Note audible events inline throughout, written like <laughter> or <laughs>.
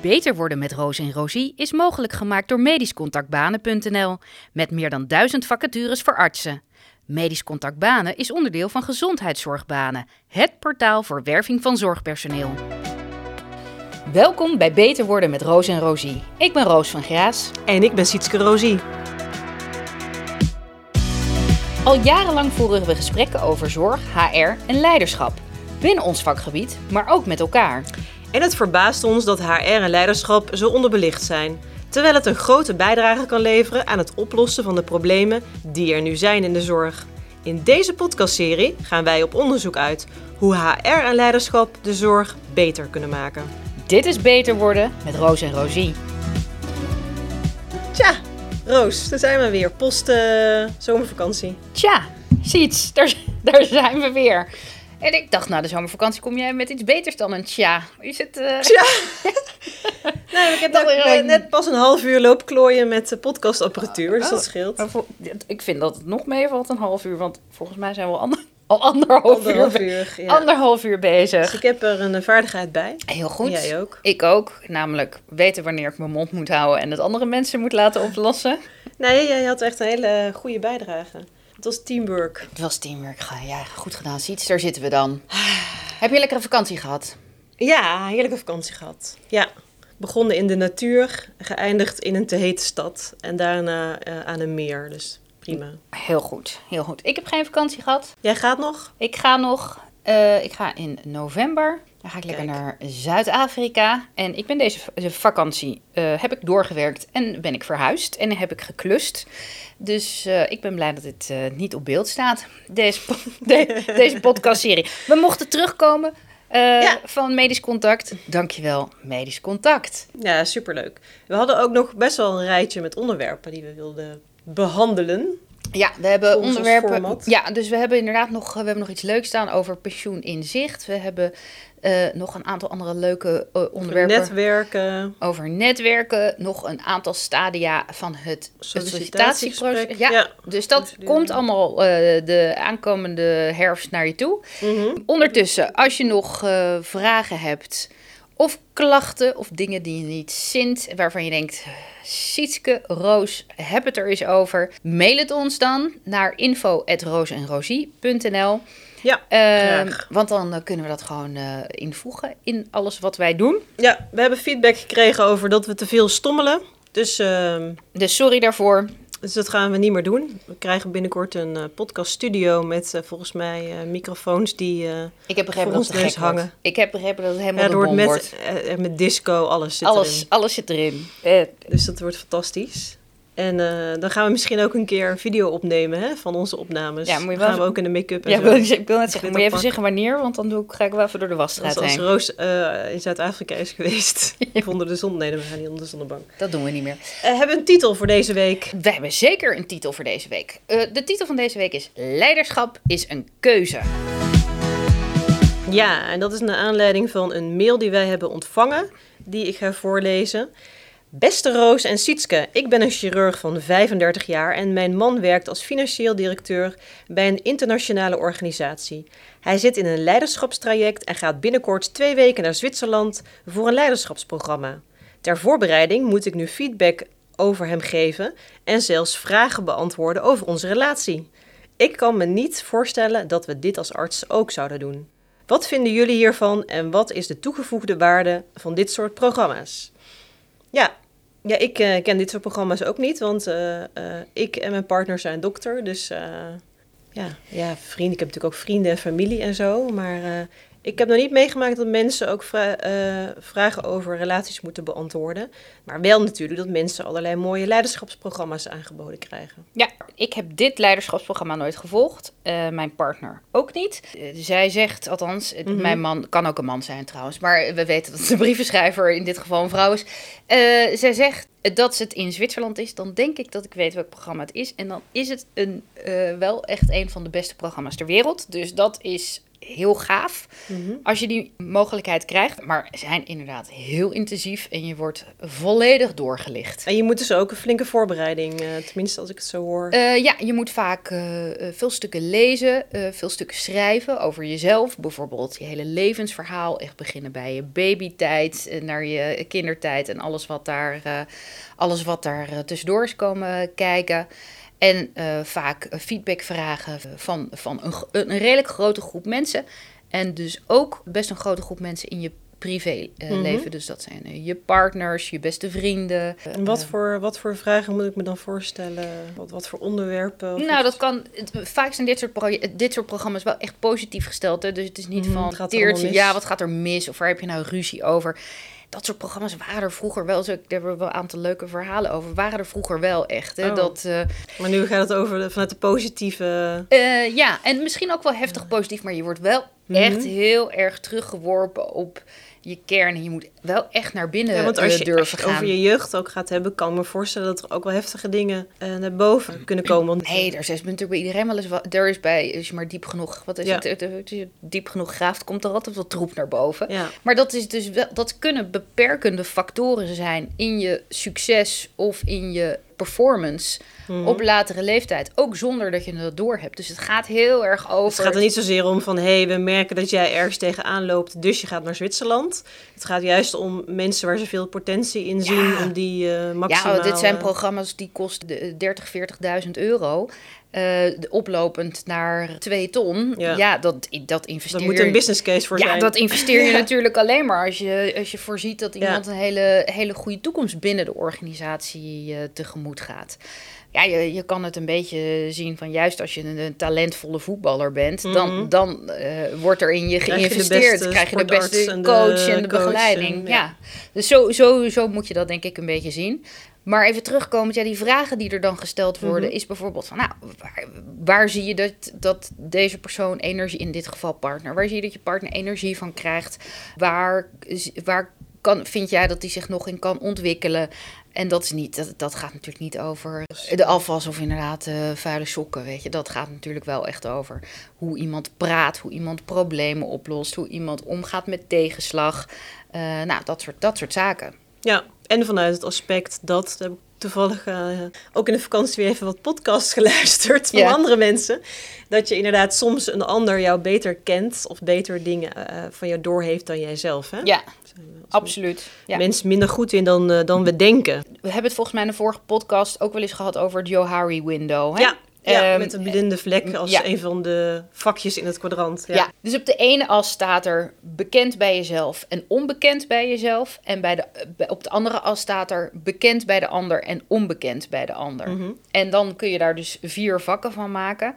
Beter worden met Roos en Rosie is mogelijk gemaakt door medischcontactbanen.nl met meer dan duizend vacatures voor artsen. Medisch Contact Banen is onderdeel van Gezondheidszorgbanen, het portaal voor werving van zorgpersoneel. Welkom bij Beter worden met Roos en Rosie. Ik ben Roos van Graas. En ik ben Sietske Rosie. Al jarenlang voeren we gesprekken over zorg, HR en leiderschap. Binnen ons vakgebied, maar ook met elkaar. En het verbaast ons dat HR en leiderschap zo onderbelicht zijn. Terwijl het een grote bijdrage kan leveren aan het oplossen van de problemen die er nu zijn in de zorg. In deze podcastserie gaan wij op onderzoek uit hoe HR en leiderschap de zorg beter kunnen maken. Dit is Beter worden met Roos en Rosie. Tja, Roos, daar zijn we weer. Post uh, zomervakantie. Tja, ziets, daar, <laughs> daar zijn we weer. En ik dacht, na de zomervakantie kom jij met iets beters dan een tja. Is het... Uh... Tja! <laughs> nee, ik heb dat uh, net pas een half uur loop klooien met de podcastapparatuur, dus dat oh, scheelt. Ik vind dat het nog meevalt, een half uur, want volgens mij zijn we al, ander, al anderhalf, anderhalf uur, uur ja. anderhalf uur bezig. Dus ik heb er een vaardigheid bij. Heel goed. Jij ook. Ik ook, namelijk weten wanneer ik mijn mond moet houden en het andere mensen moet laten oplossen. Nee, jij had echt een hele goede bijdrage. Het was teamwork. Het was teamwork. Ja, goed gedaan. Ziet, daar zitten we dan. <sighs> Heb je een lekkere vakantie gehad? Ja, heerlijke vakantie gehad. Ja. Begonnen in de natuur, geëindigd in een te hete stad en daarna uh, aan een meer. Dus prima. Heel goed, heel goed. Ik heb geen vakantie gehad. Jij gaat nog? Ik ga nog. Uh, ik ga in november. Dan ga ik lekker naar Zuid-Afrika. En ik ben deze vakantie, uh, heb ik doorgewerkt en ben ik verhuisd en heb ik geklust. Dus uh, ik ben blij dat dit niet op beeld staat, deze, <laughs> de, deze podcastserie. We mochten terugkomen ja. van Medisch Contact. Dankjewel, Medisch Contact. Ja, superleuk. We hadden ook nog best wel een rijtje met onderwerpen die we wilden behandelen. Ja, we hebben onderwerpen. Ja, dus we hebben inderdaad nog, we hebben nog iets leuks staan over pensioen in zicht. We hebben uh, nog een aantal andere leuke uh, onderwerpen. Over netwerken. Over netwerken. Nog een aantal stadia van het sollicitatieproces. Ja, ja, dus dat komt allemaal uh, de aankomende herfst naar je toe. Mm -hmm. Ondertussen, als je nog vragen hebt of klachten of dingen die je niet zint, waarvan je denkt, Sietske, Roos, heb het er eens over. Mail het ons dan naar info.roosenrosie.nl Ja, uh, Want dan uh, kunnen we dat gewoon uh, invoegen in alles wat wij doen. Ja, we hebben feedback gekregen over dat we te veel stommelen. Dus, ehm, dus sorry daarvoor. Dus dat gaan we niet meer doen. We krijgen binnenkort een uh, podcaststudio met uh, volgens mij uh, microfoons die Ik heb begrepen dat het hangen. Wordt. Ik heb begrepen dat het helemaal ja, bom met, wordt. met disco, alles zit alles, erin. Alles zit erin. dus dat wordt fantastisch. En uh, dan gaan we misschien ook een keer een video opnemen hè, van onze opnames. Ja, moet je wel dan gaan we ook in de make-up en ja, zo. Wil, ik wil net zeggen, moet je even zeggen wanneer, want dan doe ik, ga ik wel even door de wasstraat als, heen. Als Roos uh, in Zuid-Afrika is geweest, <laughs> onder de zon. Nee, we gaan niet onder de zonnebank. Dat doen we niet meer. Uh, hebben we een titel voor deze week? We hebben zeker een titel voor deze week. de titel van deze week is Leiderschap is een keuze. Ja, en dat is naar aanleiding van een mail die wij hebben ontvangen, die ik ga voorlezen. Beste Roos en Sietske, ik ben een chirurg van 35 jaar en mijn man werkt als financieel directeur bij een internationale organisatie. Hij zit in een leiderschapstraject en gaat binnenkort twee weken naar Zwitserland voor een leiderschapsprogramma. Ter voorbereiding moet ik nu feedback over hem geven en zelfs vragen beantwoorden over onze relatie. Ik kan me niet voorstellen dat we dit als arts ook zouden doen. Wat vinden jullie hiervan en wat is de toegevoegde waarde van dit soort programma's? Ja, ja ik uh, ken dit soort programma's ook niet, want uh, uh, ik en mijn partner zijn dokter. Dus ja, ja, vrienden. Ik heb natuurlijk ook vrienden en familie en zo. Maar ik heb nog niet meegemaakt dat mensen ook vra uh, vragen over relaties moeten beantwoorden. Maar wel natuurlijk dat mensen allerlei mooie leiderschapsprogramma's aangeboden krijgen. Ja, ik heb dit leiderschapsprogramma nooit gevolgd. Uh, mijn partner ook niet. Uh, zij zegt, althans, mm -hmm. mijn man kan ook een man zijn trouwens. Maar we weten dat de brievenschrijver in dit geval een vrouw is. zij zegt dat het in Zwitserland is, dan denk ik dat ik weet welk programma het is. En dan is het een, wel echt een van de beste programma's ter wereld. Dus dat is heel gaaf mhm. als je die mogelijkheid krijgt. Maar zijn inderdaad heel intensief en je wordt volledig doorgelicht. En je moet dus ook een flinke voorbereiding, uh, tenminste als ik het zo hoor. Uh, ja, je moet vaak uh, veel stukken lezen, veel stukken schrijven over jezelf. Bijvoorbeeld je hele levensverhaal. Echt beginnen bij je babytijd, naar je kindertijd en alles wat daar, alles wat daar tussendoor is komen kijken. En uh, vaak feedback vragen van, van een, een redelijk grote groep mensen. En dus ook best een grote groep mensen in je privéleven. Uh, mm Dus dat zijn je partners, je beste vrienden. En wat, voor, wat voor vragen moet ik me dan voorstellen? Wat, wat voor onderwerpen? Nou, dat kan. vaak zijn dit soort, dit soort programma's wel echt positief gesteld. Hè? Dus het is niet mm, van. Teertje, ja, wat gaat er mis? Of waar heb je nou ruzie over? Dat soort programma's waren er vroeger wel. Zo, ik heb er wel een aantal leuke verhalen over. Waren er vroeger wel echt. Hè? Oh. Dat, uh, maar nu gaat het over vanuit de positieve. Uh, ja, en misschien ook wel heftig positief, maar je wordt wel mhm. echt heel erg teruggeworpen op je kern. En je moet wel echt naar binnen ja, want als eh, je, durven gaan. over je jeugd ook gaat hebben, kan ik me voorstellen dat er ook wel heftige dingen uh, naar boven kunnen komen. Nee, er is natuurlijk bij iedereen wel eens wat. Er is bij, als je maar diep genoeg, wat is ja. het, als je diep genoeg graaft, komt er altijd wat troep naar boven. Ja. Maar dat is dus wel, dat kunnen beperkende factoren zijn in je succes of in je performance mhm. op latere leeftijd. Ook zonder dat je het door hebt. Dus het gaat heel erg over. Het gaat er niet zozeer om van hé, hey, we merken dat jij ergens tegenaan loopt, dus je gaat naar Zwitserland. Het gaat juist om mensen waar ze veel potentie in zien, om die uh, maximaal... Ja, dit zijn programma's die kosten 30, 40.000 euro. Uh, oplopend naar 2 ton. Ja, dat, dat investeer je... moet een business case voor ja, zijn. Ja, dat investeer je <laughs> natuurlijk alleen maar als je, als je voorziet dat iemand een hele, hele goede toekomst binnen de organisatie uh, tegemoet gaat. Ja, je, je kan het een beetje zien van juist als je een, talentvolle voetballer bent, dan, mhm. dan uh, wordt er in je geïnvesteerd. Krijg je de beste coach en de, begeleiding. ja. dus zo, zo, zo moet je dat denk ik een beetje zien. Maar even terugkomend, ja, die vragen die er dan gesteld worden, mhm. is bijvoorbeeld van, nou, waar, waar, zie je dat, dat deze persoon energie, in dit geval partner, waar zie je dat je partner energie van krijgt? Waar, waar kan, vind jij dat hij zich nog in kan ontwikkelen? En dat, is niet, dat, dat gaat natuurlijk niet over de afwas of inderdaad uh, vuile sokken, weet je. Dat gaat natuurlijk wel echt over hoe iemand praat, hoe iemand problemen oplost, hoe iemand omgaat met tegenslag. Uh, nou, dat soort, dat soort zaken. Ja, en vanuit het aspect dat, heb ik toevallig uh, ook in de vakantie weer even wat podcasts <laughs> geluisterd van andere mensen. Dat je inderdaad soms een ander jou beter kent of beter dingen uh, van jou doorheeft dan jijzelf. Hè? Ja, absoluut. Ja. Mensen minder goed in dan, uh, dan we denken. We hebben het volgens mij in de vorige podcast ook wel eens gehad over het Johari window. Hè? Ja, ja, ehm, met een blinde vlek als een van de vakjes in het kwadrant. Ja. ja. dus op de ene as staat er bekend bij jezelf en onbekend bij jezelf. En bij de, op de andere as staat er bekend bij de ander en onbekend bij de ander. Mhm. En dan kun je daar dus vier vakken van maken.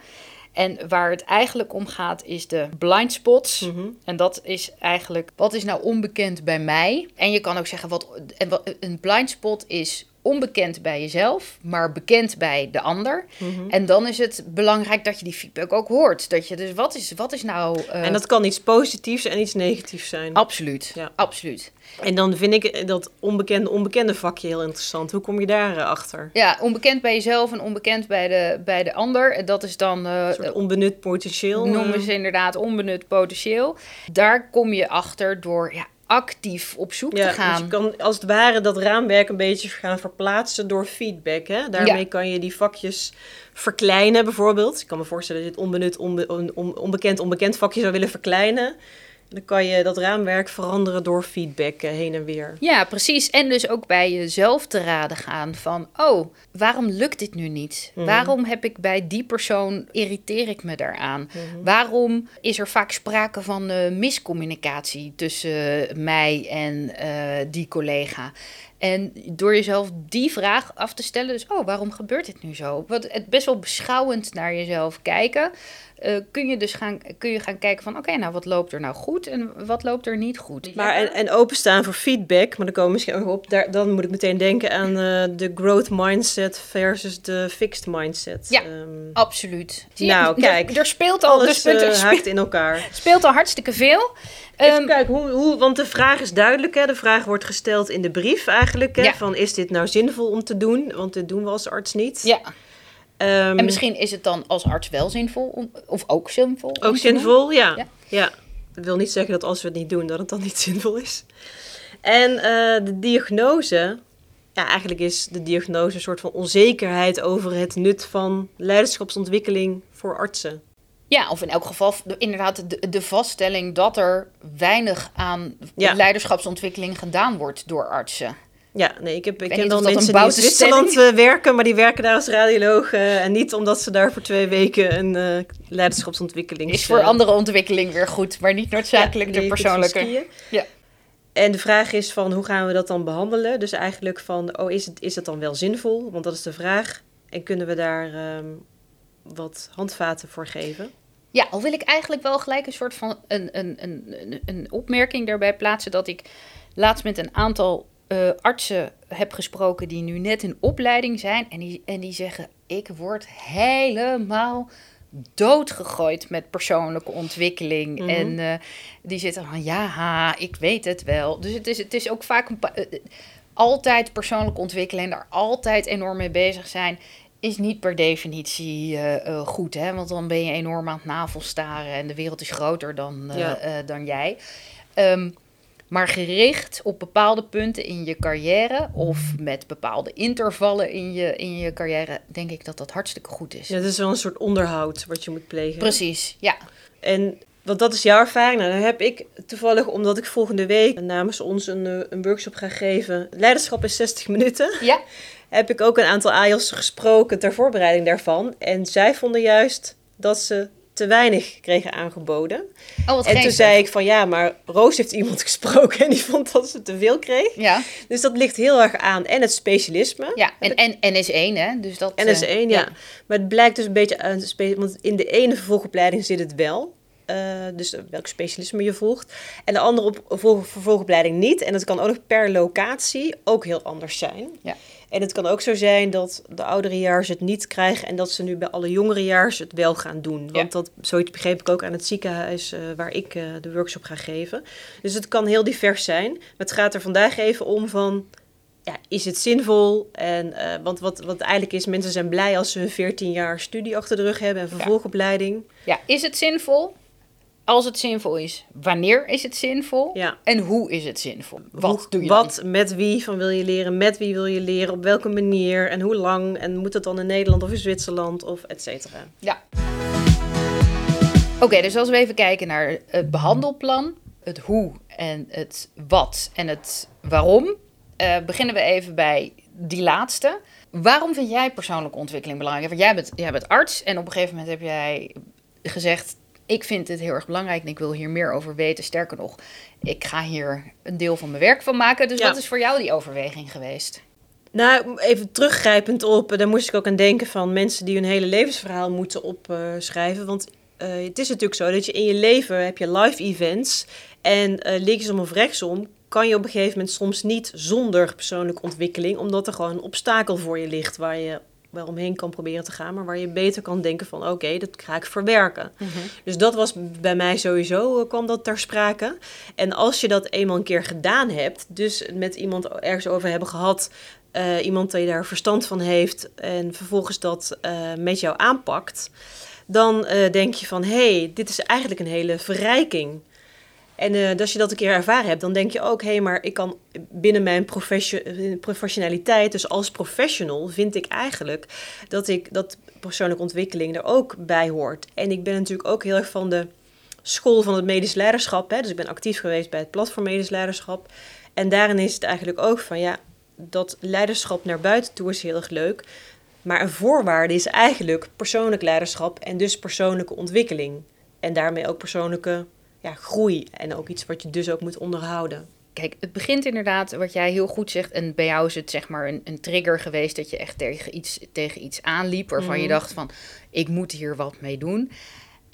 En waar het eigenlijk om gaat is de blind spots. Mhm. En dat is eigenlijk, wat is nou onbekend bij mij? En je kan ook zeggen, wat, en wat, een blind spot is onbekend bij jezelf, maar bekend bij de ander. Mhm. En dan is het belangrijk dat je die feedback ook hoort. Dat je dus wat is, wat is nou. Uh... En dat kan iets positiefs en iets negatiefs zijn. Absoluut. Ja. Absoluut. En dan vind ik dat onbekende, onbekende vakje heel interessant. Hoe kom je daar uh, achter? Ja, onbekend bij jezelf en onbekend bij de, bij de ander. En dat is dan. Uh, onbenut potentieel. Noemen ze inderdaad onbenut potentieel. Daar kom je achter door ja, actief op zoek te gaan. Dus je kan als het ware dat raamwerk een beetje gaan verplaatsen door feedback. Hè? Daarmee kan je die vakjes verkleinen bijvoorbeeld. Ik kan me voorstellen dat je het onbenut, onbe, onbekend, onbekend vakje zou willen verkleinen. Dan kan je dat raamwerk veranderen door feedback eh, heen en weer. Ja, precies. En dus ook bij jezelf te raden gaan van... oh, waarom lukt dit nu niet? Mhm. Waarom heb ik bij die persoon... irriteer ik me daaraan? Mhm. Waarom is er vaak sprake van uh, miscommunicatie... tussen mij en uh, die collega? En door jezelf die vraag af te stellen, dus oh, waarom gebeurt dit nu zo? Wat, het best wel beschouwend naar jezelf kijken. Uh, kun je dus gaan, kun je gaan kijken van oké, nou wat loopt er nou goed en wat loopt er niet goed. Maar en, en openstaan voor feedback, maar dan komen we misschien ook op. Daar, dan moet ik meteen denken aan uh, de growth mindset versus de fixed mindset. Ja, um, absoluut. nou, kijk, er, er, speelt al alles dus, uh, haakt in elkaar. Speelt al hartstikke veel. Even um, kijken, hoe, hoe, want de vraag is duidelijk. Hè? De vraag wordt gesteld in de brief eigenlijk. Hè? Van is dit nou zinvol om te doen? Want dit doen we als arts niet. Ja. en ehm, misschien is het dan als arts wel zinvol, of ook zinvol? Ook zinvol, ja. ja. ja. Dat wil niet zeggen dat als we het niet doen, dat het dan niet <laughs> zinvol is. En uh, de diagnose, ja, eigenlijk is de diagnose een soort van onzekerheid over het nut van leiderschapsontwikkeling voor artsen. Ja, of in elk geval inderdaad de, de vaststelling dat er weinig aan leiderschapsontwikkeling gedaan wordt door artsen. Ja, nee, ik, heb, ik, ken dan mensen die in Zwitserland uh, werken, maar die werken daar als radioloog. Uh, en niet omdat ze daar voor twee weken een uh, leiderschapsontwikkeling... Is voor andere ontwikkeling weer goed, maar niet noodzakelijk de persoonlijke. Ja. En de vraag is van, hoe gaan we dat dan behandelen? Dus eigenlijk van, oh, is het, is het dan wel zinvol? Want dat is de vraag. En kunnen we daar um, wat handvaten voor geven? Ja, al wil ik eigenlijk wel gelijk een soort van een, een, een, een opmerking daarbij plaatsen... dat ik laatst met een aantal uh, artsen heb gesproken die nu net in opleiding zijn. En die, en die zeggen: Ik word helemaal doodgegooid met persoonlijke ontwikkeling. Mhm. En uh, die zitten van: Ja, ik weet het wel. Dus het is, het is ook vaak een uh, altijd persoonlijk ontwikkelen en daar altijd enorm mee bezig zijn. Is niet per definitie goed, hè? want dan ben je enorm aan het navelstaren en de wereld is groter dan, ja. dan jij. Um, maar gericht op bepaalde punten in je carrière of met bepaalde intervallen in je, in je carrière, denk ik dat dat hartstikke goed is. Ja, dat is wel een soort onderhoud wat je moet plegen. Precies, ja. En want dat is jouw ervaring. Nou, dan heb ik toevallig, omdat ik volgende week namens ons een, eh, een workshop ga geven, leiderschap in 60 minuten. Ja. <laughs> Heb ik ook een aantal AIOS gesproken ter voorbereiding daarvan. En zij vonden juist dat ze te weinig kregen aangeboden. Oh, en toen zei ik van ja, maar Roos heeft iemand <laughs> gesproken en die vond dat ze te veel kreeg. Ja. Dus dat ligt heel erg aan. En het specialisme. Ja, en, en NS1 hè. Dus dat, NS1, uh, ja. ja. Maar het blijkt dus een beetje aan, want in de ene vervolgopleiding zit het wel. Uh, dus welk specialisme je volgt. En de andere op, vervolgopleiding niet. En dat kan ook nog per locatie ook heel anders zijn. Ja. En het kan ook zo zijn dat de ouderejaars het niet krijgen en dat ze nu bij alle jongerejaars het wel gaan doen. Want dat, zoiets begreep ik ook aan het ziekenhuis uh, waar ik uh, de workshop ga geven. Dus het kan heel divers zijn. Maar het gaat er vandaag even om van, ja, is het zinvol? En, uh, want wat, wat eigenlijk is, mensen zijn blij als ze hun 14 jaar studie achter de rug hebben en vervolgopleiding. Ja, is het zinvol? Als het zinvol is, wanneer is het zinvol? Ja. En hoe is het zinvol? Wat doe je Wat, met wie van wil je leren? Met wie wil je leren? Op welke manier? En hoe lang? En moet het dan in Nederland of in Zwitserland of et cetera? Ja. Oké, dus als we even kijken naar het behandelplan, het hoe en het wat en het waarom, uh, beginnen we even bij die laatste. Waarom vind jij persoonlijke ontwikkeling belangrijk? Want jij bent, jij bent arts en op een gegeven moment heb jij gezegd: ik vind het heel erg belangrijk en ik wil hier meer over weten. Sterker nog, ik ga hier een deel van mijn werk van maken. Dus wat is voor jou die overweging geweest? Nou, even teruggrijpend op, daar moest ik ook aan denken van mensen die hun hele levensverhaal moeten opschrijven. Want uh, het is natuurlijk zo dat je in je leven heb je live events en uh, linksom of rechtsom kan je op een gegeven moment soms niet zonder persoonlijke ontwikkeling, omdat er gewoon een obstakel voor je ligt waar je wel omheen kan proberen te gaan, maar waar je beter kan denken van oké, dat ga ik verwerken. Mhm. Dus dat was bij mij sowieso, uh, kwam dat ter sprake. En als je dat eenmaal een keer gedaan hebt, dus met iemand ergens over hebben gehad, uh, iemand die daar verstand van heeft en vervolgens dat uh, met jou aanpakt, dan denk je van hé, hey, dit is eigenlijk een hele verrijking. En uh, als je dat een keer ervaren hebt, dan denk je ook, hé, hey, maar ik kan binnen mijn professionaliteit, dus als professional, vind ik eigenlijk dat ik dat persoonlijke ontwikkeling er ook bij hoort. En ik ben natuurlijk ook heel erg van de school van het medisch leiderschap. Hè? Dus ik ben actief geweest bij het platform medisch leiderschap. En daarin is het eigenlijk ook van, ja, dat leiderschap naar buiten toe is heel erg leuk. Maar een voorwaarde is eigenlijk persoonlijk leiderschap en dus persoonlijke ontwikkeling. En daarmee ook persoonlijke ja, groei. En ook iets wat je dus ook moet onderhouden. Kijk, het begint inderdaad, wat jij heel goed zegt. En bij jou is het zeg maar een, een trigger geweest dat je echt tegen iets, tegen iets aanliep. Waarvan je mhm. dacht van, ik moet hier wat mee doen.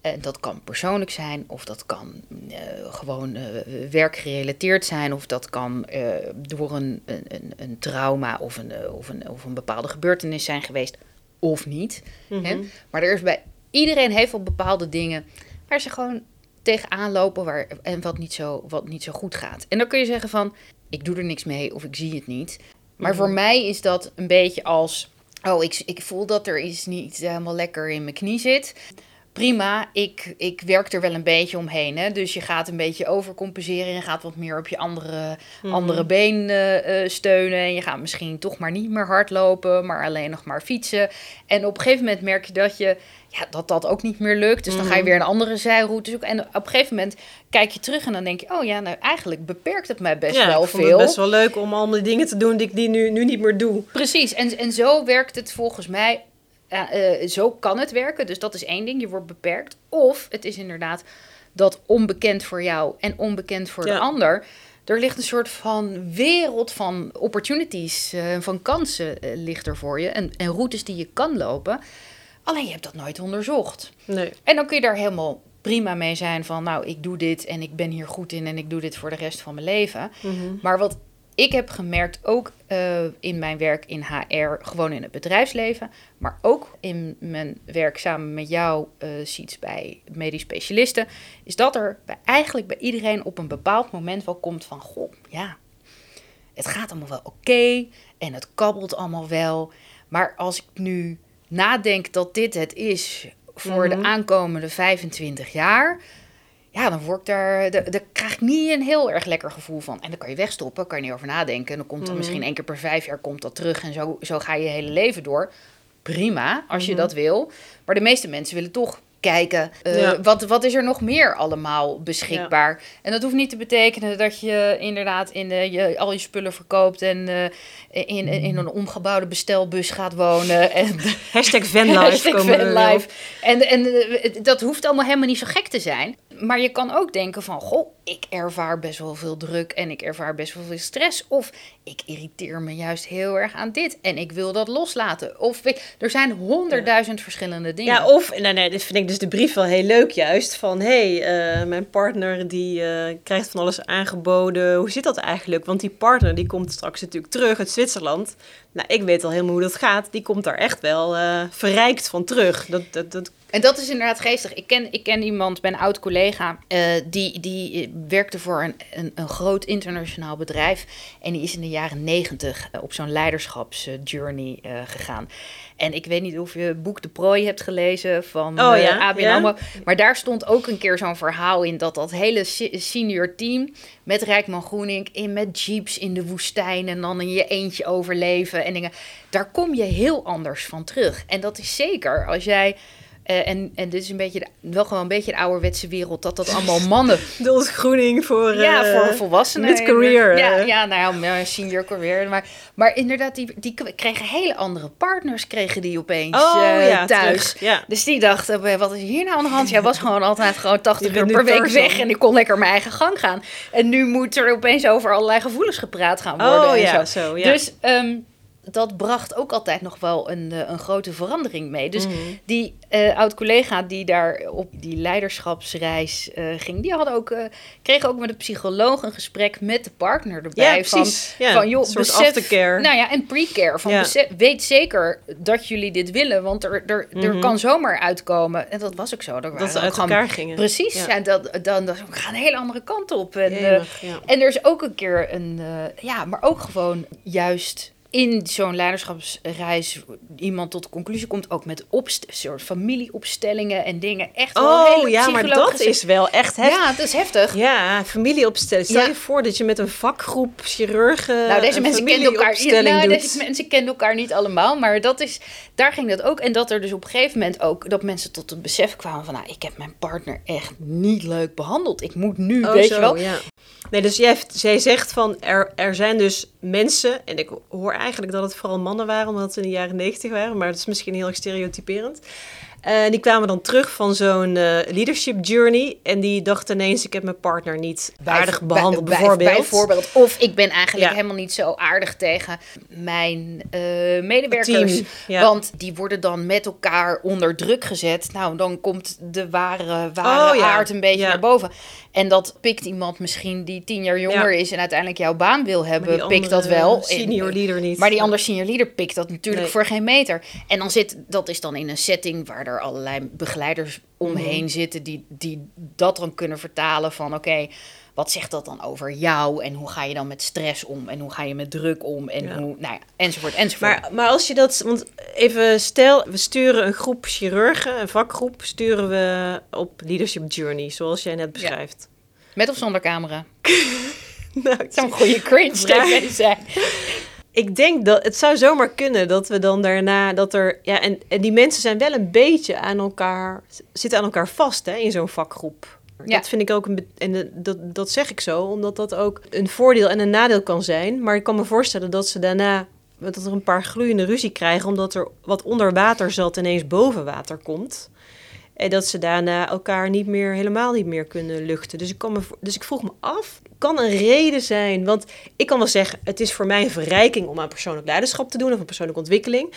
En dat kan persoonlijk zijn, of dat kan uh, gewoon uh, werkgerelateerd zijn, of dat kan uh, door een, een, een, trauma of een, of, een, of een bepaalde gebeurtenis zijn geweest, of niet. hè? Mhm. Maar er is bij iedereen heeft wel bepaalde dingen waar ze gewoon tegenaan lopen waar, en wat niet, zo, wat niet zo goed gaat. En dan kun je zeggen van, ik doe er niks mee of ik zie het niet. Maar voor mhm. mij is dat een beetje als oh, ik, ik voel dat er iets niet helemaal lekker in mijn knie zit prima. Ik, ik werk er wel een beetje omheen. Hè? Dus je gaat een beetje overcompenseren. Je gaat wat meer op je andere, mhm. andere been uh, steunen. En je gaat misschien toch maar niet meer hardlopen, maar alleen nog maar fietsen. En op een gegeven moment merk je dat je. Ja, dat dat ook niet meer lukt. Dus dan ga je mhm. weer een andere zijroute zoeken. En op een gegeven moment kijk je terug en dan denk je... oh ja, nou eigenlijk beperkt het mij best ja, wel ik vond veel. Het best wel leuk om allemaal die dingen te doen die ik die nu, nu niet meer doe. Precies, en, en zo werkt het volgens mij uh, zo kan het werken. Dus dat is één ding. Je wordt beperkt. Of het is inderdaad dat onbekend voor jou en onbekend voor de ander. Er ligt een soort van wereld van opportunities, uh, van kansen uh, ligt er voor je. En, en routes die je kan lopen. Alleen je hebt dat nooit onderzocht. Nee. En dan kun je daar helemaal prima mee zijn van, nou, ik doe dit en ik ben hier goed in en ik doe dit voor de rest van mijn leven. Mhm. Maar wat ik heb gemerkt, ook uh, in mijn werk in HR, gewoon in het bedrijfsleven, maar ook in mijn werk samen met jou, uh, ziet bij medisch specialisten, is dat er bij, eigenlijk bij iedereen op een bepaald moment wel komt van, goh, ja, het gaat allemaal wel oké en het kabbelt allemaal wel, maar als ik nu nadenk dat dit het is voor de mhm. aankomende 25 jaar, ja, dan word ik daar, daar, daar, krijg ik niet een heel erg lekker gevoel van. En dan kan je wegstoppen, kan je niet over nadenken. En dan komt er mhm. misschien één keer per vijf jaar komt dat terug en zo, zo ga je je hele leven door. Prima, als je mhm. dat wil. Maar de meeste mensen willen toch kijken. Uh, wat, wat is er nog meer allemaal beschikbaar? En dat hoeft niet te betekenen dat je inderdaad in de, je, al je spullen verkoopt en uh, in, in een omgebouwde bestelbus gaat wonen. En, <laughs> Hashtag vanlife. Hashtag vanlife. En, en uh, dat hoeft allemaal helemaal niet zo gek te zijn. Maar je kan ook denken van, goh, ik ervaar best wel veel druk en ik ervaar best wel veel stress. Of ik irriteer me juist heel erg aan dit en ik wil dat loslaten. Of er zijn honderdduizend verschillende dingen. Ja, of, nou nee, dit vind ik dus de brief wel heel leuk juist. Van, hé, hey, uh, mijn partner die uh, krijgt van alles aangeboden. Hoe zit dat eigenlijk? Want die partner die komt straks natuurlijk terug uit Zwitserland. Nou, ik weet al helemaal hoe dat gaat. Die komt daar echt wel uh, verrijkt van terug. Dat, dat, dat en dat is inderdaad geestig. Ik ken, ik ken iemand, een oud collega, uh, die, die werkte voor een, een, een, groot internationaal bedrijf. En die is in de jaren negentig op zo'n leiderschapsjourney gegaan. En ik weet niet of je het boek De Prooi hebt gelezen van oh, ja? ABN AMRO. Maar daar stond ook een keer zo'n verhaal in dat dat hele senior team met Rijkman Groening in met jeeps in de woestijn en dan in je eentje overleven en dingen. Daar kom je heel anders van terug. En dat is zeker als jij uh, en, en dit is een beetje, wel gewoon een beetje de ouderwetse wereld, dat dat allemaal mannen... <laughs> De ontgroening voor... Ja, uh, voor volwassenen. Mid-career. Ja, ja, nou ja, senior career. Maar, maar inderdaad, die, die kregen hele andere partners, kregen die opeens oh, uh, ja, thuis. ja. Dus die dachten, wat is hier nou aan de hand? Jij was gewoon altijd gewoon 80 uur per week weg en ik kon lekker mijn eigen gang gaan. En nu moet er opeens over allerlei gevoelens gepraat gaan worden. Oh en ja, zo. zo ja. Dus... Um, dat bracht ook altijd nog wel een, eh, een grote verandering mee. Dus mhm. die uh, oud-collega die daar op die leiderschapsreis uh, ging, die had ook, uh, kreeg ook met de psycholoog een gesprek met de partner erbij. Ja, van, ja, van joh, besef, aftercare. Nou ja, en pre-care. Van besef, weet zeker dat jullie dit willen, want er, er, er mhm. kan zomaar uitkomen. En dat was ook zo. Dat ze uit elkaar gingen. Precies, ja. dat, dan, dan gaan een hele andere kant op. En, en er is ook een keer een, ja, maar ook gewoon juist in zo'n leiderschapsreis iemand tot de conclusie komt, ook met soort familieopstellingen en dingen. Echt oh ja, maar dat is wel echt heftig. Ja, dat is heftig. Ja, familieopstellingen. Stel je voor dat je met een vakgroep chirurgen. Nou, deze mensen kenden elkaar. Nou, deze mensen kenden elkaar niet allemaal, maar dat is, daar ging dat ook. En dat er dus op een gegeven moment ook dat mensen tot het besef kwamen van, nou, ik heb mijn partner echt niet leuk behandeld. Ik moet nu, oh, weet je wel. Ja. Nee, dus jij, zij zegt van er, er zijn dus mensen, en ik hoor eigenlijk dat het vooral mannen waren, omdat ze in de jaren negentig waren, maar dat is misschien heel erg stereotyperend. En die kwamen dan terug van zo'n uh, leadership journey. En die dachten ineens, ik heb mijn partner niet aardig behandeld, bij, bijvoorbeeld. bijvoorbeeld. Of ik ben eigenlijk helemaal niet zo aardig tegen mijn uh, medewerkers. Want die worden dan met elkaar onder druk gezet. Nou, dan komt de ware, ware oh, aard een beetje naar boven. En dat pikt iemand misschien die tien jaar jonger is en uiteindelijk jouw baan wil hebben, pikt dat wel. Senior leader niet. Maar die andere senior leader pikt dat natuurlijk voor geen meter. En dan zit, dat is dan in een setting waar er allerlei begeleiders omheen mhm. zitten die, die dat dan kunnen vertalen van oké, wat zegt dat dan over jou? En hoe ga je dan met stress om? En hoe ga je met druk om? En hoe, nou ja, enzovoort, enzovoort. Maar, maar als je dat, want even stel, we sturen een groep chirurgen, een vakgroep, sturen we op Leadership Journey, zoals jij net beschrijft. Met of zonder camera? <laughs> nou, het zou een goede cringe <laughs> zijn. Ik denk dat het zou zomaar kunnen dat we dan daarna dat er ja en, en die mensen zijn wel een beetje aan elkaar zitten aan elkaar vast hè, in zo'n vakgroep. Ja. Dat vind ik ook een en dat, dat zeg ik zo omdat dat ook een voordeel en een nadeel kan zijn. Maar ik kan me voorstellen dat ze daarna dat er een paar gloeiende ruzie krijgen omdat er wat onder water zat ineens boven water komt. En dat ze daarna elkaar niet meer, helemaal niet meer kunnen luchten. Dus ik, kan me, dus ik vroeg me af, kan een reden zijn? Want ik kan wel zeggen, het is voor mij een verrijking om aan persoonlijk leiderschap te doen of een persoonlijke ontwikkeling.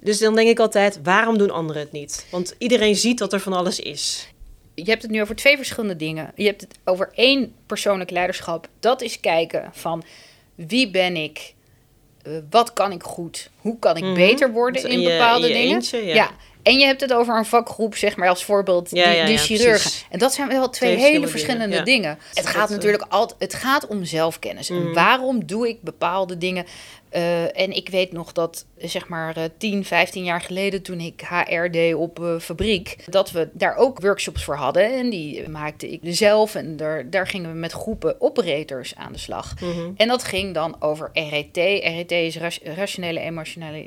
Dus dan denk ik altijd, waarom doen anderen het niet? Want iedereen ziet dat er van alles is. Je hebt het nu over twee verschillende dingen. Je hebt het over één persoonlijk leiderschap. Dat is kijken van wie ben ik? Uh, wat kan ik goed? Hoe kan ik mhm. beter worden in, bepaalde dingen? ja. En je hebt het over een vakgroep, zeg maar als voorbeeld, die, ja, die chirurgen. En dat zijn wel twee, hele verschillende dingen. Het gaat natuurlijk altijd, het gaat om zelfkennis. En mhm. waarom doe ik bepaalde dingen? Uh, en ik weet nog dat, zeg maar, uh, 10, 15 jaar geleden, toen ik HR deed op uh, fabriek, dat we daar ook workshops voor hadden. En die maakte ik zelf. En daar, daar gingen we met groepen operators aan de slag. Mhm. En dat ging dan over RET. RET is rationele emotionele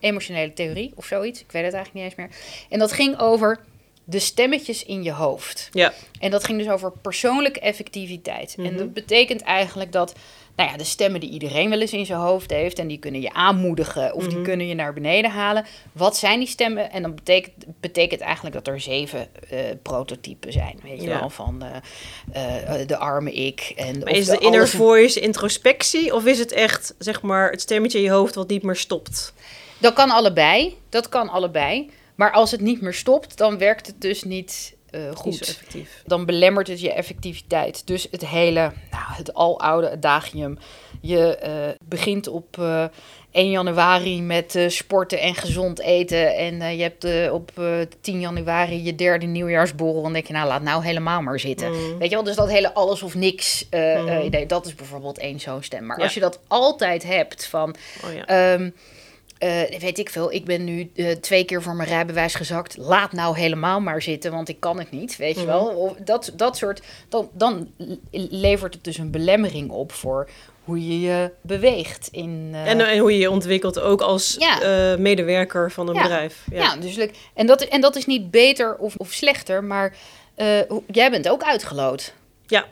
emotionele theorie of zoiets. Ik weet het eigenlijk niet eens meer. En dat ging over de stemmetjes in je hoofd. Ja. En dat ging dus over persoonlijke effectiviteit. En mhm. dat betekent eigenlijk dat nou ja, de stemmen die iedereen wel eens in zijn hoofd heeft. En die kunnen je aanmoedigen of die mhm. kunnen je naar beneden halen. Wat zijn die stemmen? En dan betekent, betekent eigenlijk dat er zeven uh, prototypen zijn. Weet je wel, van uh, uh, de arme ik. En, maar is de, de inner voice introspectie? Of is het echt, zeg maar, het stemmetje in je hoofd wat niet meer stopt? Dat kan allebei. Dat kan allebei. Maar als het niet meer stopt, dan werkt het dus niet uh, goed. Dan belemmert het je effectiviteit. Dus het hele, nou, het aloude adagium. Je uh, begint op uh, eh, 1 januari met sporten en gezond eten. En je hebt op 10 januari je derde nieuwjaarsborrel. En denk je, nou laat nou helemaal maar zitten. Mm. Weet je wel, dus dat hele alles of niks mm. idee. Dat is bijvoorbeeld één zo'n stem. Maar als je dat altijd hebt van... Oh, ja. um, uh, weet ik veel, ik ben nu uh, twee keer voor mijn rijbewijs gezakt. Laat nou helemaal maar zitten, want ik kan het niet, weet je wel. Mhm. Of dat, dat soort, dan, dan levert het dus een belemmering op voor hoe je je beweegt. In, uh... en, en, hoe je je ontwikkelt ook als ja. medewerker van een bedrijf. Ja, ja dus, en, dat, en dat is niet beter of, of slechter, maar jij bent ook uitgeloot. Ja.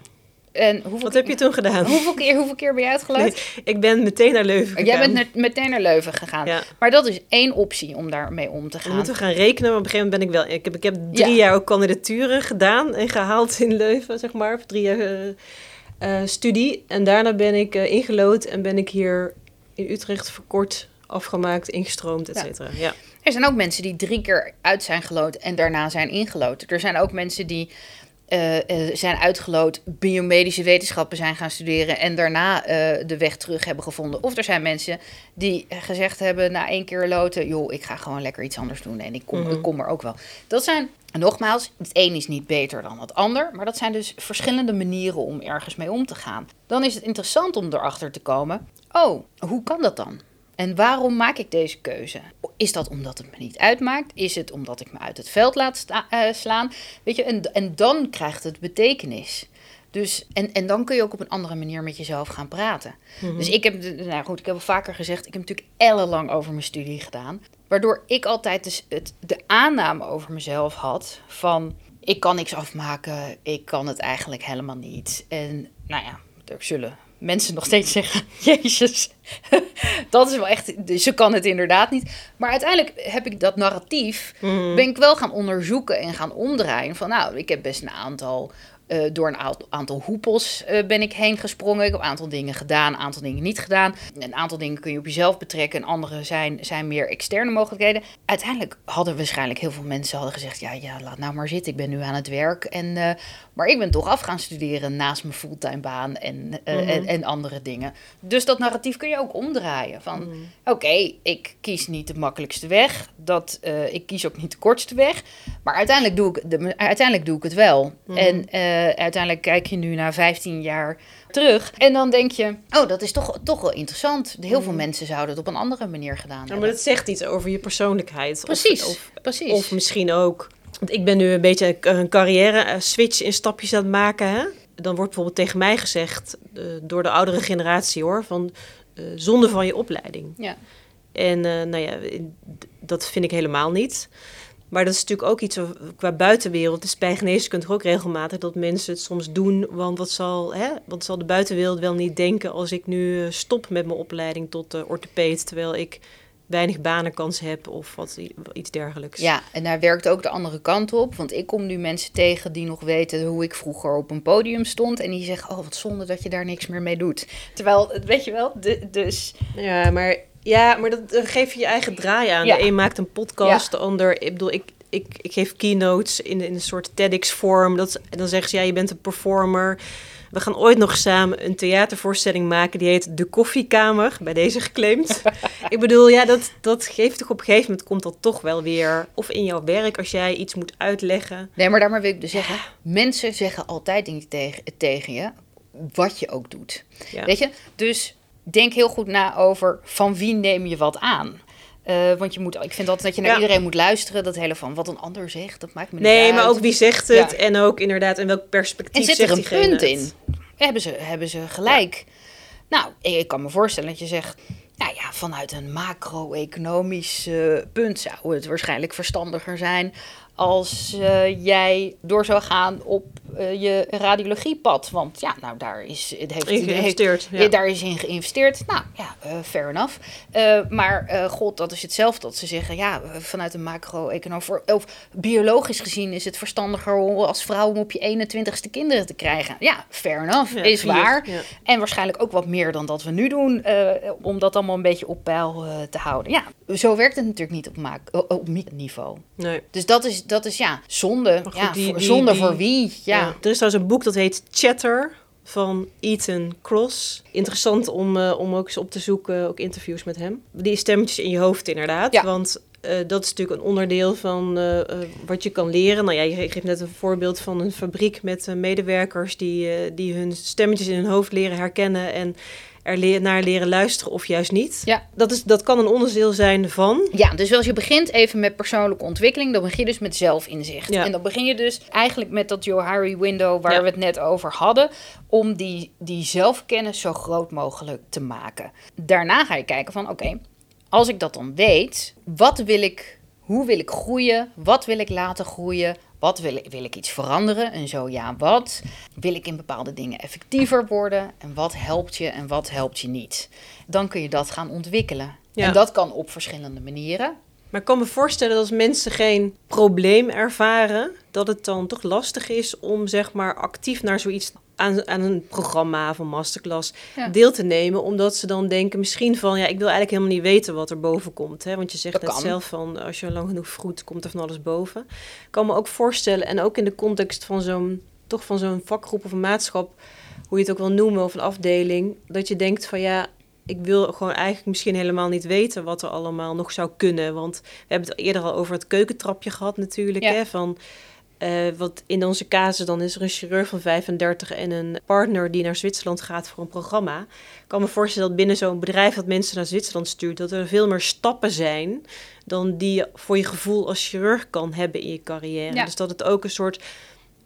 En hoeveel Wat heb je toen gedaan? Hoeveel keer, hoeveel keer ben je uitgeluid? <laughs> ik ben meteen naar Leuven gegaan. Jij bent meteen naar Leuven gegaan. Ja. Maar dat is één optie om daarmee om te gaan. We moeten gaan rekenen, maar op een gegeven moment ben ik wel... Ik heb, ik heb drie jaar ook kandidaturen gedaan en gehaald in Leuven, zeg maar. Drie jaar uh, studie. En daarna ben ik uh, ingelood en ben ik hier in Utrecht verkort afgemaakt, ingestroomd, et cetera. Ja. Er zijn ook mensen die drie keer uit zijn gelood en daarna zijn ingelood. Er zijn ook mensen die uh, zijn uitgeloot, biomedische wetenschappen zijn gaan studeren en daarna uh, de weg terug hebben gevonden. Of er zijn mensen die gezegd hebben na één keer loten, joh, ik ga gewoon lekker iets anders doen en ik kom, mhm. ik kom er ook wel. Dat zijn, nogmaals, het een is niet beter dan het ander, maar dat zijn dus verschillende manieren om ergens mee om te gaan. Dan is het interessant om erachter te komen, oh, hoe kan dat dan? En waarom maak ik deze keuze? Is dat omdat het me niet uitmaakt? Is het omdat ik me uit het veld laat uh, slaan? Weet je, en, en dan krijgt het betekenis. Dus, en, en dan kun je ook op een andere manier met jezelf gaan praten. Mhm. Dus ik heb, nou goed, ik heb al vaker gezegd, ik heb natuurlijk ellenlang over mijn studie gedaan. Waardoor ik altijd dus het, de aanname over mezelf had van, ik kan niks afmaken, ik kan het eigenlijk helemaal niet. En nou ja, er zullen mensen nog steeds zeggen: <laughs> Jezus, <laughs> dat is wel echt. Ze kan het inderdaad niet. Maar uiteindelijk heb ik dat narratief. Mhm. Ben ik wel gaan onderzoeken en gaan omdraaien. Van nou, ik heb best een aantal uh, door een aantal hoepels uh, ben ik heen gesprongen. Ik heb een aantal dingen gedaan, een aantal dingen niet gedaan. Een aantal dingen kun je op jezelf betrekken en andere zijn, zijn meer externe mogelijkheden. Uiteindelijk hadden waarschijnlijk heel veel mensen hadden gezegd: ja, ja, laat nou maar zitten. Ik ben nu aan het werk. En, uh, maar ik ben toch af gaan studeren naast mijn fulltime baan en, mm en, en, andere dingen. Dus dat narratief kun je ook omdraaien. Van mm oké, ik kies niet de makkelijkste weg. Dat, ik kies ook niet de kortste weg. Maar uiteindelijk doe ik, de, uiteindelijk doe ik het wel. Mhm. En uiteindelijk kijk je nu na 15 jaar terug. En dan denk je, oh, dat is toch, toch wel interessant. Heel veel mm. mensen zouden het op een andere manier gedaan hebben. maar dat zegt iets over je persoonlijkheid. Precies, of, precies. Of misschien ook... Want ik ben nu een beetje een carrière-switch in stapjes aan het maken, hè? Dan wordt bijvoorbeeld tegen mij gezegd, door de oudere generatie hoor, van zonde van je opleiding. Ja. En nou ja, dat vind ik helemaal niet. Maar dat is natuurlijk ook iets qua buitenwereld. Het is bij geneeskunde ook regelmatig dat mensen het soms doen. Want wat zal, hè, wat zal de buitenwereld wel niet denken als ik nu eh, stop met mijn opleiding tot orthopeed. Terwijl ik weinig banenkans heb of wat, iets dergelijks. Ja, en daar werkt ook de andere kant op. Want ik kom nu mensen tegen die nog weten hoe ik vroeger op een podium stond. En die zeggen, oh wat zonde dat je daar niks meer mee doet. Terwijl, weet je wel, dus... Ja, maar ja, maar dat, dan geef je je eigen draai aan. De een maakt een podcast, de ander... Ik bedoel, ik, ik, ik geef keynotes in, in een soort TEDx-vorm. en dan zeggen ze, ja, je bent een performer. We gaan ooit nog samen een theatervoorstelling maken. Die heet De Koffiekamer, bij deze geclaimd. <laughs> ik bedoel, ja, dat, dat geeft toch op een gegeven moment... komt dat toch wel weer... of in jouw werk, als jij iets moet uitleggen. Nee, maar daarmee wil ik dus zeggen... mensen zeggen altijd dingen tegen, tegen je... wat je ook doet. Weet je? Dus denk heel goed na over van wie neem je wat aan. Uh, want je moet, ik vind altijd dat je naar iedereen moet luisteren. Dat hele van wat een ander zegt, dat maakt me niet nee, uit. Nee, maar ook wie zegt het en ook inderdaad in welk perspectief en zit er een punt in? Hebben ze, hebben ze gelijk? Nou, ik kan me voorstellen dat je zegt... Nou ja, vanuit een macro-economisch uh, punt zou het waarschijnlijk verstandiger zijn als uh, jij door zou gaan op uh, je radiologiepad. Want ja, nou daar is, het heeft, geïnvesteerd, heeft, ja. daar is in geïnvesteerd. Nou ja, uh, fair enough. maar god, dat is hetzelfde dat ze zeggen, ja, vanuit een macro-econoom, of biologisch gezien is het verstandiger om als vrouw om op je 21ste kinderen te krijgen. Ja, fair enough, is waar. En waarschijnlijk ook wat meer dan dat we nu doen, om dat allemaal een beetje op peil te houden. Ja, zo werkt het natuurlijk niet op, op niveau. Nee. Dus dat is, dat is ja, zonde. ja, zonde voor wie? Ja. Er is trouwens een boek dat heet Chatter van Ethan Cross. Interessant om, uh, om ook eens op te zoeken, ook interviews met hem. Die stemmetjes in je hoofd inderdaad. Ja. Want uh, dat is natuurlijk een onderdeel van uh, wat je kan leren. Nou ja, je geeft net een voorbeeld van een fabriek met medewerkers die, die hun stemmetjes in hun hoofd leren herkennen en er naar leren luisteren of juist niet. Ja. Dat, is, dat kan een onderdeel zijn van. Ja, dus als je begint even met persoonlijke ontwikkeling, dan begin je dus met zelfinzicht. Ja. En dan begin je dus eigenlijk met dat Johari window waar we het net over hadden, om die, die zelfkennis zo groot mogelijk te maken. Daarna ga je kijken van oké, als ik dat dan weet, wat wil ik, hoe wil ik groeien, wat wil ik laten groeien, wat wil ik, wil ik iets veranderen? En zo ja, wat? Wil ik in bepaalde dingen effectiever worden? En wat helpt je en wat helpt je niet? Dan kun je dat gaan ontwikkelen. En dat kan op verschillende manieren. Maar ik kan me voorstellen dat als mensen geen probleem ervaren, dat het dan toch lastig is om zeg maar actief naar zoiets aan, aan een programma of een masterclass deel te nemen. Omdat ze dan denken misschien van, ja, ik wil eigenlijk helemaal niet weten wat er boven komt. Hè? Want je zegt net zelf van, als je lang genoeg vroet, komt er van alles boven. Ik kan me ook voorstellen, en ook in de context van zo'n, toch van zo'n vakgroep of een maatschap, hoe je het ook wil noemen, of een afdeling, dat je denkt van, ja, ik wil gewoon eigenlijk misschien helemaal niet weten wat er allemaal nog zou kunnen. Want we hebben het eerder al over het keukentrapje gehad natuurlijk. Hè, van uh, wat in onze casus dan is er een chirurg van 35 en een partner die naar Zwitserland gaat voor een programma. Ik kan me voorstellen dat binnen zo'n bedrijf dat mensen naar Zwitserland stuurt, dat er veel meer stappen zijn dan die je voor je gevoel als chirurg kan hebben in je carrière. Dus dat het ook een soort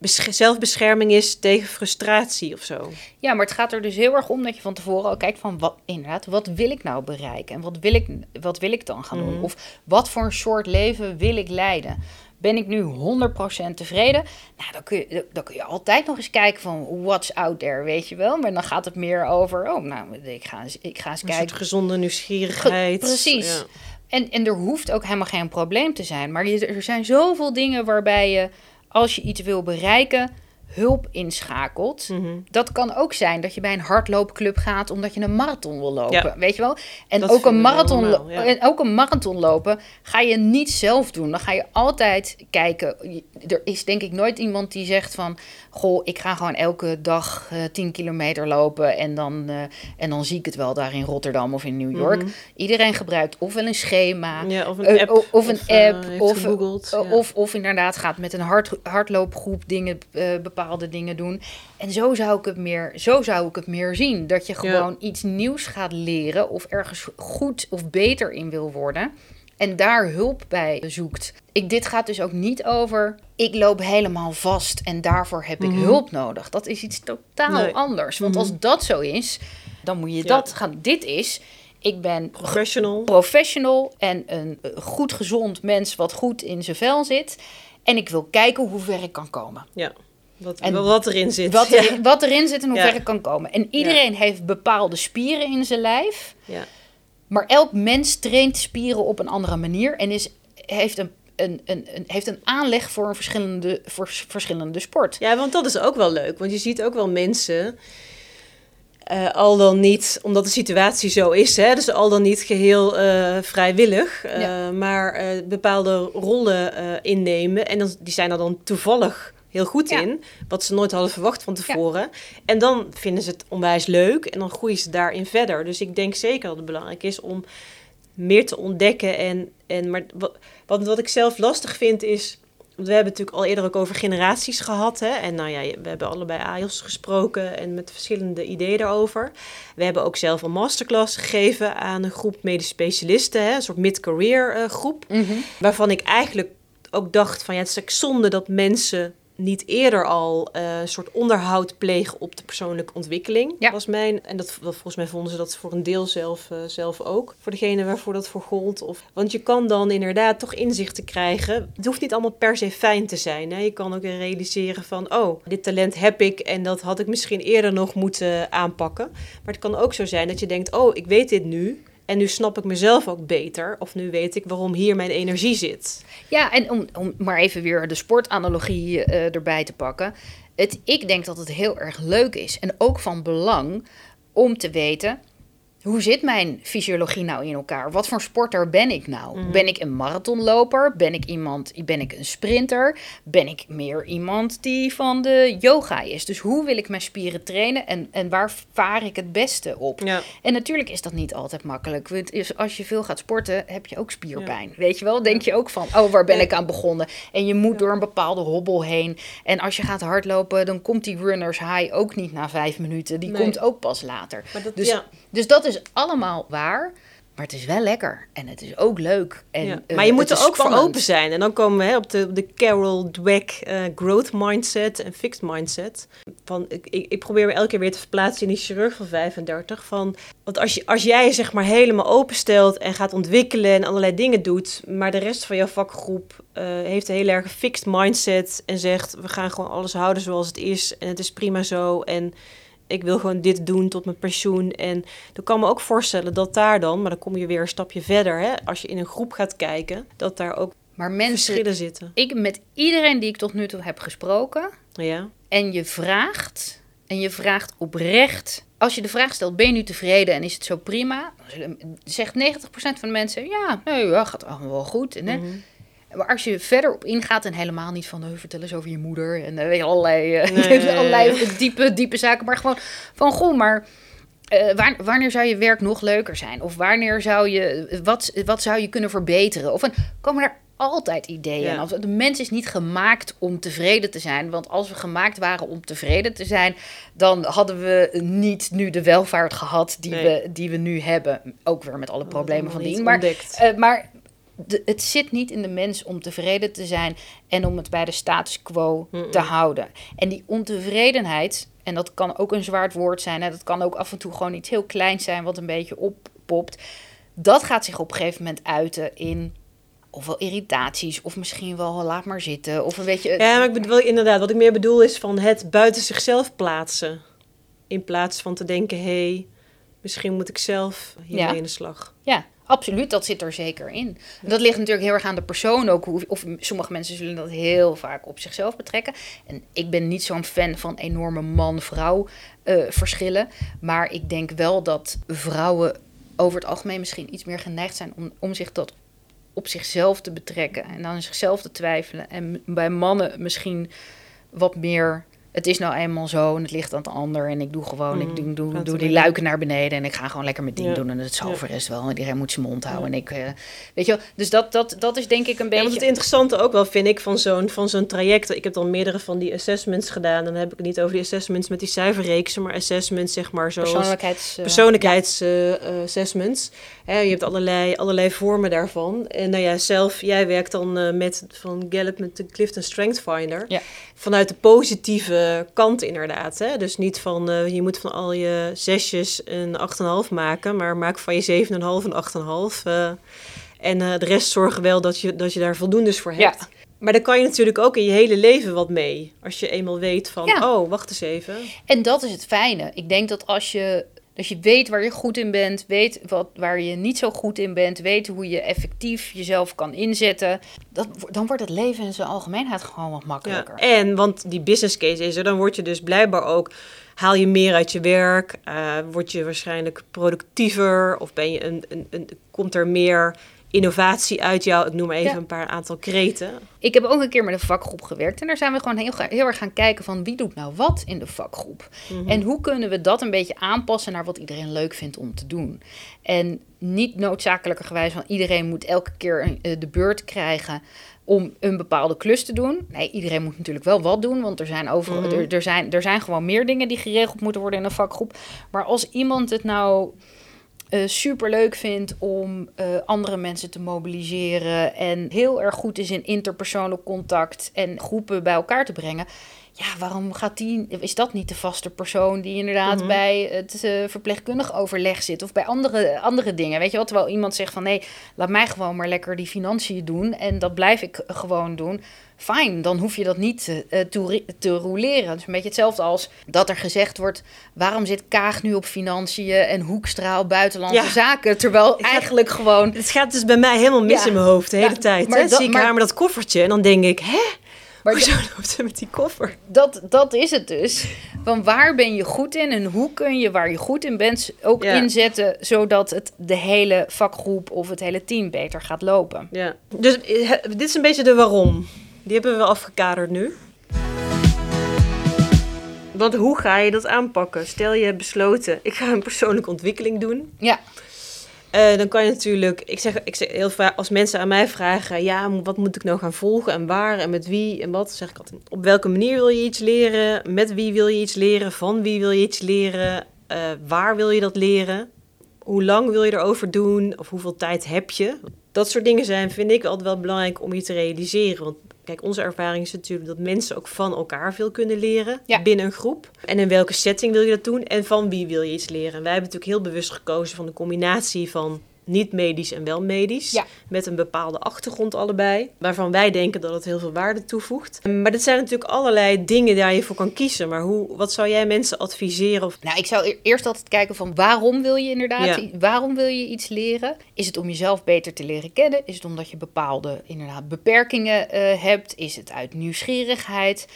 zelfbescherming is tegen frustratie of zo. Ja, maar het gaat er dus heel erg om dat je van tevoren al kijkt van wat inderdaad, wat wil ik nou bereiken en wat wil ik, wat wil ik dan gaan doen? Mhm. Of wat voor een soort leven wil ik leiden? Ben ik nu 100% tevreden? Nou, dan kun, je, dan kun je altijd nog eens kijken van what's out there, weet je wel. Maar dan gaat het meer over, oh, nou, ik ga eens, ik ga eens kijken. gezonde nieuwsgierigheid. precies. Ja. En, en er hoeft ook helemaal geen probleem te zijn. Maar er zijn zoveel dingen waarbij je, als je iets wil bereiken hulp inschakelt. Mhm. Dat kan ook zijn dat je bij een hardloopclub gaat omdat je een marathon wil lopen. Weet je wel? En ook een, marathon, en ook een marathon lopen ga je niet zelf doen. Dan ga je altijd kijken. Er is denk ik nooit iemand die zegt van... Goh, ik ga gewoon elke dag uh, eh, 10 kilometer lopen... En dan, uh, en dan zie ik het wel daar in Rotterdam of in New York. Mhm. Iedereen gebruikt ofwel een schema... of een uh, app. Of, een app. Of, of, of, of, inderdaad gaat met een hard, hardloopgroep dingen bepalen bepaalde dingen doen. En zo zou ik het meer, zo zou ik het meer zien. Dat je gewoon iets nieuws gaat leren of ergens goed of beter in wil worden. En daar hulp bij zoekt. Ik, dit gaat dus ook niet over. Ik loop helemaal vast en daarvoor heb ik mhm. hulp nodig. Dat is iets totaal anders. Want als mhm. dat zo is, dan moet je dat gaan. Dit is ik ben professional. professional en een goed gezond mens wat goed in zijn vel zit. En ik wil kijken hoe ver ik kan komen. Ja. Wat, en wat erin zit. Wat, <laughs> erin, wat erin zit en hoe ver ik kan komen. En iedereen heeft bepaalde spieren in zijn lijf. Ja. Maar elk mens traint spieren op een andere manier en is, heeft een een, een, een, heeft een aanleg voor een verschillende, voor verschillende sport. Ja, want dat is ook wel leuk. Want je ziet ook wel mensen uh, al dan niet, omdat de situatie zo is, hè, dus al dan niet geheel uh, vrijwillig, uh, maar bepaalde rollen innemen. En dan, die zijn er dan toevallig heel goed in, wat ze nooit hadden verwacht van tevoren. En dan vinden ze het onwijs leuk en dan groeien ze daarin verder. Dus ik denk zeker dat het belangrijk is om meer te ontdekken. En, en, maar wat, wat, wat ik zelf lastig vind is we hebben natuurlijk al eerder ook over generaties gehad. Hè? En nou ja, we hebben allebei AIOS gesproken en met verschillende ideeën daarover. We hebben ook zelf een masterclass gegeven aan een groep medisch specialisten, hè? een soort mid-career uh, groep. Mhm. Waarvan ik eigenlijk ook dacht van ja, het is zonde dat mensen niet eerder al uh, een soort onderhoud plegen op de persoonlijke ontwikkeling. Ja. Was mijn, en dat, volgens mij vonden ze dat voor een deel zelf, uh, zelf ook. Voor degene waarvoor dat voor gold. Of, want je kan dan inderdaad toch inzichten krijgen. Het hoeft niet allemaal per se fijn te zijn. Hè? Je kan ook realiseren van, oh, dit talent heb ik en dat had ik misschien eerder nog moeten aanpakken. Maar het kan ook zo zijn dat je denkt, oh, ik weet dit nu. En nu snap ik mezelf ook beter. Of nu weet ik waarom hier mijn energie zit. Ja, en om, om maar even weer de sportanalogie uh, erbij te pakken. Het, ik denk dat het heel erg leuk is en ook van belang om te weten hoe zit mijn fysiologie nou in elkaar? Wat voor sporter ben ik nou? Mhm. Ben ik een marathonloper? Ben ik iemand, ben ik een sprinter? Ben ik meer iemand die van de yoga is? Dus hoe wil ik mijn spieren trainen en, en waar vaar ik het beste op? Ja. En natuurlijk is dat niet altijd makkelijk. Want als je veel gaat sporten, heb je ook spierpijn. Weet je wel? Denk je ook van, oh, waar ben ik aan begonnen? En je moet door een bepaalde hobbel heen. En als je gaat hardlopen, dan komt die runners high ook niet na vijf minuten. Die komt ook pas later. Dat, dus, dus dat is allemaal waar. Maar het is wel lekker en het is ook leuk. En, eh, maar je moet er ook voor open zijn. En dan komen we hè, op de, de Carol Dweck uh, growth mindset en fixed mindset. Van, ik, ik, probeer me elke keer weer te verplaatsen in die chirurg van 35. Van, want als, je, als jij zeg maar helemaal openstelt en gaat ontwikkelen en allerlei dingen doet, maar de rest van jouw vakgroep uh, heeft een heel erg fixed mindset en zegt we gaan gewoon alles houden zoals het is en het is prima zo en ik wil gewoon dit doen tot mijn pensioen. En dan kan me ook voorstellen dat daar dan, maar dan kom je weer een stapje verder, hè, als je in een groep gaat kijken, dat daar ook maar mensen, verschillen zitten. Ik met iedereen die ik tot nu toe heb gesproken, ja. en je vraagt, en je vraagt oprecht, als je de vraag stelt, ben je nu tevreden en is het zo prima? Zegt 90% van de mensen, ja, nee, ja, gaat allemaal wel goed. En, mm maar als je verder op ingaat en helemaal niet van, oh, vertel eens over je moeder en weet je, allerlei, uh, <laughs> allerlei diepe, diepe zaken, maar gewoon van, goh, maar uh, wanneer zou je werk nog leuker zijn? Of wanneer zou je, wat, wat zou je kunnen verbeteren? Of een, komen er altijd ideeën. Ja. De mens is niet gemaakt om tevreden te zijn. Want als we gemaakt waren om tevreden te zijn, dan hadden we niet nu de welvaart gehad die, we, die we nu hebben. Ook weer met alle problemen van die. Maar, uh, maar het zit niet in de mens om tevreden te zijn en om het bij de status quo te houden. En die ontevredenheid, en dat kan ook een zwaard woord zijn, en dat kan ook af en toe gewoon iets heel kleins zijn wat een beetje oppopt. Dat gaat zich op een gegeven moment uiten in ofwel irritaties, of misschien wel laat maar zitten. Of een beetje. Ja, maar ik bedoel inderdaad, wat ik meer bedoel is van het buiten zichzelf plaatsen. In plaats van te denken, hé, hey, misschien moet ik zelf hiermee ja. in de slag. Ja, Absoluut, dat zit er zeker in. Dat ligt natuurlijk heel erg aan de persoon ook. Of sommige mensen zullen dat heel vaak op zichzelf betrekken. En ik ben niet zo'n fan van enorme man-vrouw uh, verschillen. Maar ik denk wel dat vrouwen over het algemeen misschien iets meer geneigd zijn om, om zich dat op zichzelf te betrekken. En dan zichzelf te twijfelen. En bij mannen misschien wat meer het is nou eenmaal zo en het ligt aan het ander. En ik doe gewoon, ik mm, doe, doe, doe die luiken naar beneden en ik ga gewoon lekker mijn ding doen. En het voor rest wel. En iedereen moet zijn mond houden. En ik, uh, weet je wel, dus dat, dat, dat is denk ik een beetje... Ja, wat het interessante ook wel vind ik van zo'n, van zo'n traject. Ik heb dan meerdere van die assessments gedaan. Dan heb ik het niet over die assessments met die cijferreeksen, maar assessments zeg maar zoals... Persoonlijkheids... Uh, persoonlijkheidsassessments. Je hebt allerlei, allerlei vormen daarvan. En nou ja, zelf, jij werkt dan met van Gallup met de Clifton Strength Finder. Ja. Vanuit de positieve kant inderdaad. Hè? Dus niet van uh, je moet van al je zesjes een 8,5 maken, maar maak van je 7,5 een 8,5. Uh, en uh, de rest zorgen wel dat je, dat je daar voldoende voor hebt. Ja. Maar daar kan je natuurlijk ook in je hele leven wat mee. Als je eenmaal weet van, oh, wacht eens even. En dat is het fijne. Ik denk dat als je dus je weet waar je goed in bent, weet wat, waar je niet zo goed in bent, weet hoe je effectief jezelf kan inzetten. Dat, dan wordt het leven in zijn algemeenheid gewoon wat makkelijker. En, want die business case is er, dan word je dus blijkbaar ook, haal je meer uit je werk, uh, word je waarschijnlijk productiever of ben je een, een, een, komt er meer innovatie uit jou. Ik noem maar even een paar aantal kreten. Ik heb ook een keer met een vakgroep gewerkt. En daar zijn we gewoon heel, heel erg gaan kijken van wie doet nou wat in de vakgroep. Mhm. En hoe kunnen we dat een beetje aanpassen naar wat iedereen leuk vindt om te doen. En niet noodzakelijkerwijs van iedereen moet elke keer eh, de beurt krijgen om een bepaalde klus te doen. Nee, iedereen moet natuurlijk wel wat doen, want er zijn, over, mhm. er, er, zijn, er zijn gewoon meer dingen die geregeld moeten worden in een vakgroep. Maar als iemand het nou uh, super leuk vindt om uh, andere mensen te mobiliseren en heel erg goed is in interpersoonlijk contact en groepen bij elkaar te brengen. Ja, waarom gaat die, is dat niet de vaste persoon die inderdaad mhm. bij het uh, verpleegkundig overleg zit of bij andere, andere dingen? Weet je wat? Terwijl iemand zegt van nee, laat mij gewoon maar lekker die financiën doen en dat blijf ik gewoon doen fijn, dan hoef je dat niet uh, te, te roleren. Het is een beetje hetzelfde als dat er gezegd wordt: waarom zit Kaag nu op financiën en Hoekstraal buitenlandse zaken? Terwijl eigenlijk gewoon. Het gaat dus bij mij helemaal mis in mijn hoofd de hele tijd. Maar zie ik haar met dat koffertje en dan denk ik: hè? Maar Hoezo loopt ze met die koffer? Dat, dat is het dus. Van waar ben je goed in en hoe kun je waar je goed in bent ook inzetten, zodat het de hele vakgroep of het hele team beter gaat lopen. Ja. Dus eh, dit is een beetje de waarom. Die hebben we afgekaderd nu. Want hoe ga je dat aanpakken? Stel je hebt besloten, ik ga een persoonlijke ontwikkeling doen. Ja. Uh, dan kan je natuurlijk, ik zeg, ik zeg heel vaak, als mensen aan mij vragen, ja, wat moet ik nou gaan volgen en waar en met wie en wat, zeg ik altijd, op welke manier wil je iets leren, met wie wil je iets leren, van wie wil je iets leren, uh, waar wil je dat leren, hoe lang wil je erover doen of hoeveel tijd heb je. Dat soort dingen zijn, vind ik altijd wel belangrijk om je te realiseren. Want Kijk, onze ervaring is natuurlijk dat mensen ook van elkaar veel kunnen leren binnen een groep. En in welke setting wil je dat doen en van wie wil je iets leren? wij hebben natuurlijk heel bewust gekozen van de combinatie van niet medisch en wel medisch. Met een bepaalde achtergrond allebei. Waarvan wij denken dat het heel veel waarde toevoegt. Maar dit zijn natuurlijk allerlei dingen waar je voor kan kiezen. Maar hoe, wat zou jij mensen adviseren? Of... Nou, ik zou e-, eerst altijd kijken van waarom wil je inderdaad, waarom wil je iets leren? Is het om jezelf beter te leren kennen? Is het omdat je bepaalde inderdaad beperkingen uh, hebt? Is het uit nieuwsgierigheid?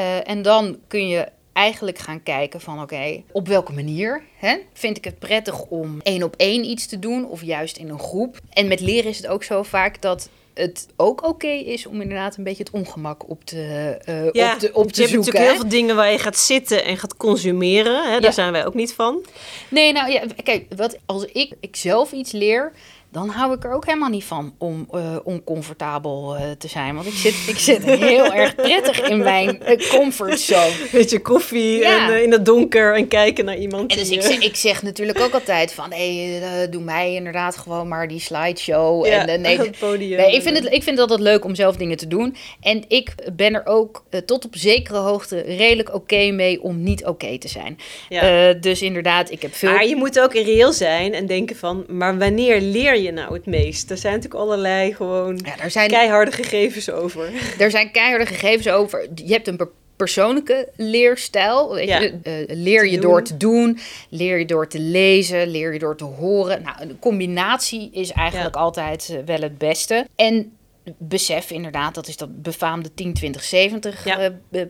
Uh, en dan kun je eigenlijk gaan kijken van oké, op welke manier hè? vind ik het prettig om één op één iets te doen of juist in een groep. En met leren is het ook zo vaak dat het ook oké is om inderdaad een beetje het ongemak op te, uh, ja, op te, op te je zoeken. Je hebt natuurlijk heel veel dingen waar je gaat zitten en gaat consumeren. Hè? Daar zijn wij ook niet van. Nee, nou ja, kijk, wat, als ik, ik zelf iets leer, dan hou ik er ook helemaal niet van om uh, oncomfortabel uh, te zijn. Want ik zit, ik zit heel erg prettig in mijn uh, comfortzone. Beetje koffie en in het donker en kijken naar iemand. En dus ik, zeg, ik zeg natuurlijk ook altijd van... hé, hey, doe mij inderdaad gewoon maar die slideshow. Ja, en, nee, <laughs> het podium. Nee, ik vind het, ik vind het altijd leuk om zelf dingen te doen. En ik ben er ook tot op zekere hoogte redelijk oké mee om niet oké te zijn. Ja. dus inderdaad, ik heb veel... Maar je moet ook reëel zijn en denken van... maar wanneer leer je je nou het meest? Er zijn natuurlijk allerlei gewoon ja, er zijn, keiharde gegevens over. Er zijn keiharde gegevens over. Je hebt een persoonlijke leerstijl. Weet je, uh, leer je door te doen, leer je door te lezen, leer je door te horen. Nou, een combinatie is eigenlijk altijd uh, wel het beste. En besef inderdaad, dat is dat befaamde 10-20-70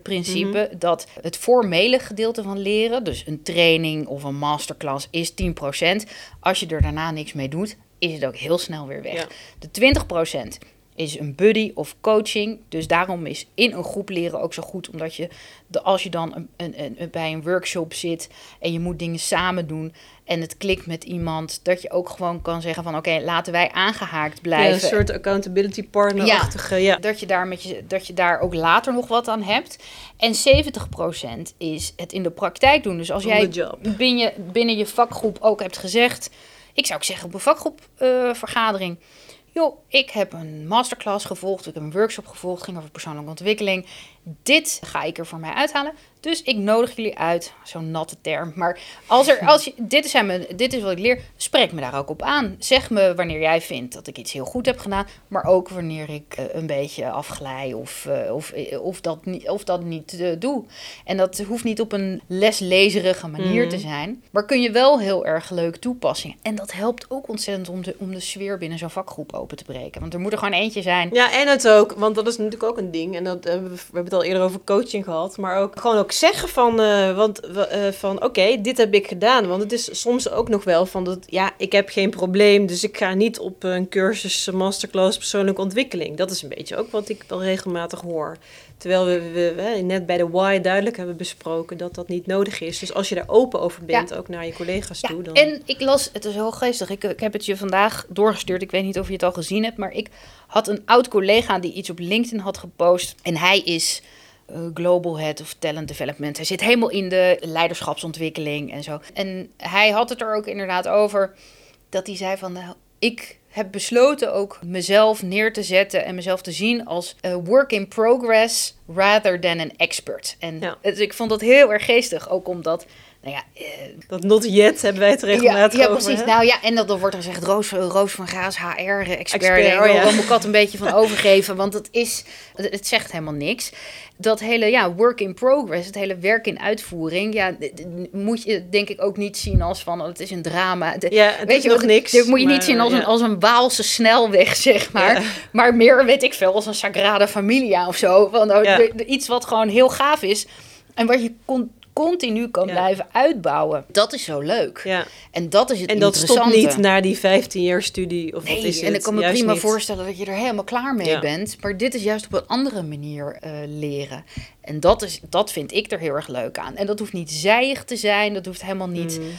principe, mhm. dat het formele gedeelte van leren, dus een training of een masterclass, is 10%. Als je er daarna niks mee doet, is het ook heel snel weer weg. De 20% is een buddy of coaching. Dus daarom is in een groep leren ook zo goed. Omdat je, de, als je dan een, een, een, bij een workshop zit en je moet dingen samen doen en het klikt met iemand, dat je ook gewoon kan zeggen van oké, laten wij aangehaakt blijven. Ja, een soort accountability partner-achtige. Ja, Dat, je daar met je, dat je daar ook later nog wat aan hebt. En 70% is het in de praktijk doen. Dus als jij binnen je, binnen je vakgroep ook hebt gezegd, ik zou ook zeggen op een vakgroepvergadering. Uh, joh, ik heb een masterclass gevolgd, ik heb een workshop gevolgd, ging over persoonlijke ontwikkeling. Dit ga ik er voor mij uithalen. Dus ik nodig jullie uit, zo'n natte term. Maar als er, als je, dit, is mijn, dit is wat ik leer, spreek me daar ook op aan. Zeg me wanneer jij vindt dat ik iets heel goed heb gedaan, maar ook wanneer ik uh, een beetje afglij of, uh, of, eh, of, dat, niet, of dat niet doe. En dat hoeft niet op een leslezerige manier te mhm. zijn, maar kun je wel heel erg leuk toepassingen. En dat helpt ook ontzettend om de, om de sfeer binnen zo'n vakgroep open te breken. Want er moet er gewoon eentje zijn. Ja, en het ook, want dat is natuurlijk ook een ding. En dat, we hebben het al eerder over coaching gehad, maar ook gewoon ook zeggen van, uh, want, uh, van oké, dit heb ik gedaan. Want het is soms ook nog wel van dat, ja, ik heb geen probleem, dus ik ga niet op een cursus masterclass persoonlijke ontwikkeling. Dat is een beetje ook wat ik wel regelmatig hoor. Terwijl we, we, net bij de why duidelijk hebben besproken dat dat niet nodig is. Dus als je daar open over bent, ook naar je collega's toe. Dan... En ik las, het is heel geestig, ik, ik heb het je vandaag doorgestuurd. Ik weet niet of je het al gezien hebt, maar ik had een oud collega die iets op LinkedIn had gepost. En hij is uh, Global Head of Talent Development. Hij zit helemaal in de leiderschapsontwikkeling en zo. En hij had het er ook inderdaad over dat hij zei van... Nou, ik heb besloten ook mezelf neer te zetten en mezelf te zien als a work in progress rather than an expert. En dus ik vond dat heel erg geestig, ook omdat nou ja, uh, dat not yet hebben wij het regelmatig ja, ja, precies. Nou ja, en dat, dan wordt er gezegd Roos, Roos van Gaas, HR-expert. Expert, oh, ja. moet ik dat een beetje van overgeven, want het is, het zegt helemaal niks. Dat hele ja, work in progress, het hele werk in uitvoering, ja, moet je denk ik ook niet zien als van, oh, het is een drama. ja, het weet je, nog niks. Dit moet je niet zien als, een, als een Waalse snelweg, zeg maar. Maar meer, weet ik veel, als een Sagrada Familia of zo. Van, oh, iets wat gewoon heel gaaf is. En wat je continu kan blijven uitbouwen. Dat is zo leuk. Ja. En dat is het En dat stopt niet na die 15 jaar studie. Of nee, wat is en ik kan me prima voorstellen dat je er helemaal klaar mee bent. Maar dit is juist op een andere manier uh, leren. En dat, is, dat vind ik er heel erg leuk aan. En dat hoeft niet zijig te zijn. Dat hoeft helemaal niet. Mm. Uh,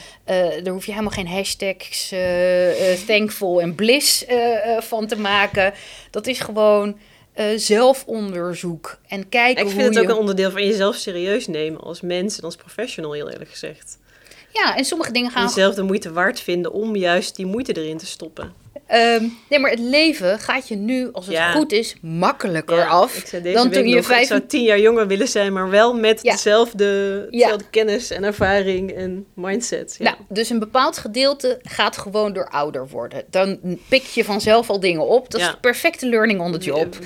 daar hoef je helemaal geen hashtags uh, thankful en bliss van te maken. Dat is gewoon uh, zelfonderzoek en kijken Ik vind het ook een onderdeel van jezelf serieus nemen als mens en als professional, heel eerlijk gezegd. Ja, en sommige dingen gaan... Jezelf de moeite waard vinden om juist die moeite erin te stoppen. Ehm, nee, maar het leven gaat je nu, als het goed is, makkelijker af. dan toen je vijf... Ik zou tien jaar jonger willen zijn, maar wel met dezelfde, dezelfde kennis en ervaring en mindset. Nou, dus een bepaald gedeelte gaat gewoon door ouder worden. Dan pik je vanzelf al dingen op. Dat is de perfecte learning on the job.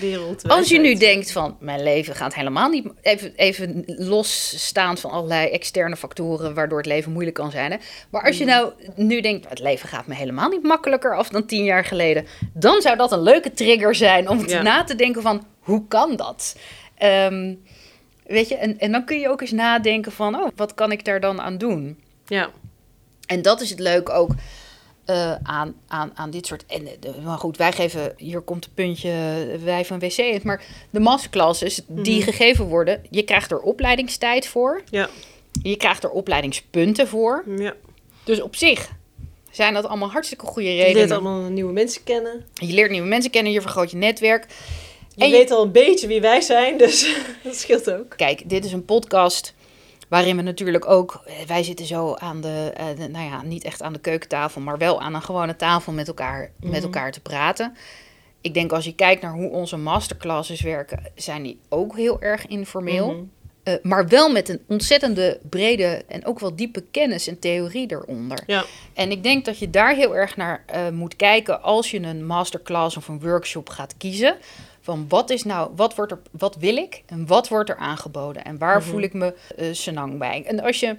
Als je nu denkt van, mijn leven gaat helemaal niet... Even, even losstaand van allerlei externe factoren... waardoor het leven moeilijk kan zijn. Hè? Maar als je mm. nou nu denkt, het leven gaat me helemaal niet makkelijker af dan tien jaar jaar geleden. Dan zou dat een leuke trigger zijn om na te denken van hoe kan dat? Ehm, weet je, en, en dan kun je ook eens nadenken van, oh, wat kan ik daar dan aan doen? Ja. En dat is het leuk ook uh, aan, aan, aan dit soort. En, de, maar goed, wij geven, hier komt het puntje, wij van WC. Maar de masterclasses die mhm. gegeven worden, je krijgt er opleidingstijd voor. Ja. Je krijgt er opleidingspunten voor. Ja. Dus op zich zijn dat allemaal hartstikke goede redenen. Je leert allemaal nieuwe mensen kennen. Je leert nieuwe mensen kennen, je vergroot je netwerk. Je en weet al een beetje wie wij zijn, dus <laughs> dat scheelt ook. Kijk, dit is een podcast waarin we natuurlijk ook... Eh, wij zitten zo aan de, uh, nou ja, niet echt aan de keukentafel... maar wel aan een gewone tafel met elkaar, met mhm. elkaar te praten. Ik denk als je kijkt naar hoe onze masterclasses werken... zijn die ook heel erg informeel. Mhm. Uh, maar wel met een ontzettende brede en ook wel diepe kennis en theorie eronder. Ja. En ik denk dat je daar heel erg naar uh, moet kijken als je een masterclass of een workshop gaat kiezen. Van wat is nou, wat, wordt er, wat wil ik en wat wordt er aangeboden en waar mhm. voel ik me uh, senang bij. En als je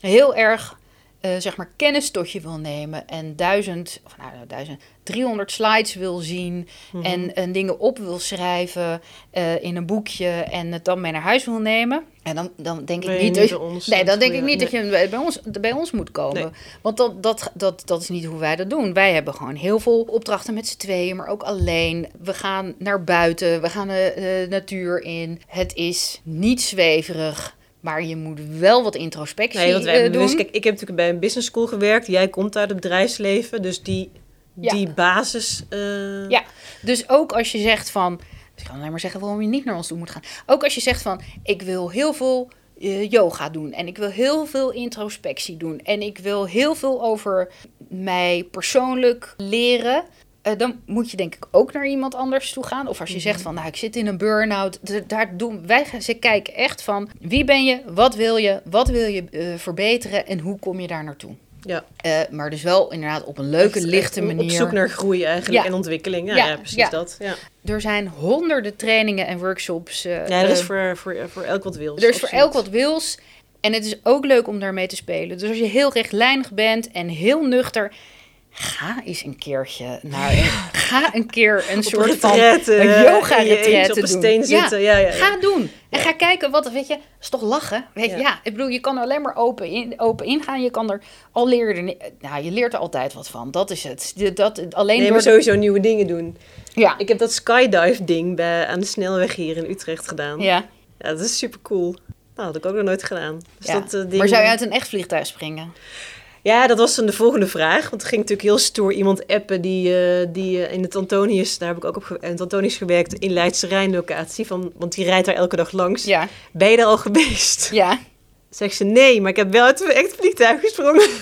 heel erg uh, zeg maar kennis tot je wil nemen en duizend, of nou, duizend, 300 slides wil zien mhm. en, en, dingen op wil schrijven uh, in een boekje en het dan mee naar huis wil nemen. En dan, dan denk ik niet, dat, ons, nee, dan denk ik niet dat je bij ons, bij ons moet komen. Want dat, dat, dat, dat is niet hoe wij dat doen. Wij hebben gewoon heel veel opdrachten met z'n tweeën, maar ook alleen. We gaan naar buiten, we gaan de natuur in. Het is niet zweverig. Maar je moet wel wat introspectie nee, want wij uh, doen. kijk, ik heb natuurlijk bij een business school gewerkt. Jij komt uit het bedrijfsleven. Dus die, die basis... Uh... Ja, dus ook als je zegt van... Ik kan alleen maar zeggen waarom je niet naar ons toe moet gaan. Ook als je zegt van... Ik wil heel veel uh, yoga doen. En ik wil heel veel introspectie doen. En ik wil heel veel over mij persoonlijk leren. Eh, dan moet je denk ik ook naar iemand anders toe gaan. Of als je zegt mhm. van, nou, ik zit in een burn-out. Daar doen wij, ze kijken echt van, wie ben je, wat wil je, wat wil je uh, verbeteren en hoe kom je daar naartoe? Ja. Uh, maar dus wel inderdaad op een leuke, lichte manier. Op zoek naar groei eigenlijk en ontwikkeling. Ja, ja, precies dat. Ja. Er zijn honderden trainingen en workshops. ja, er is voor, voor, voor elk wat wils. Er is voor elk wat wils. En het is ook leuk om daarmee te spelen. Dus als je heel rechtlijnig bent en heel nuchter Ga eens een keertje naar ga een keer een soort van een yoga retreat doen. Steen zitten. Ja. Ja, ja, Ga doen. En ga kijken wat, weet je, is toch lachen? Weet je, ja. ik bedoel, je kan er alleen maar open, in, open ingaan. Je kan er al leren, nou, je leert er altijd wat van. Dat is het. Dat, alleen nee, maar sowieso nieuwe dingen doen. Ja. Ik heb dat skydive ding bij, aan de snelweg hier in Utrecht gedaan. Ja. Ja, dat is super cool. Nou, dat had ik ook nog nooit gedaan. Dus dat, uh, ding... Maar zou je uit een echt vliegtuig springen? Ja, dat was dan de volgende vraag. Want er ging natuurlijk heel stoer iemand appen die, uh, die uh, in het Antonius, daar heb ik ook op in het Antonius gewerkt, in Leidse Rijn locatie. Van, want die rijdt daar elke dag langs. Ja. Ben je er al geweest? Ja. Zegt ze nee, maar ik heb wel uit echt vliegtuig gesprongen. <laughs>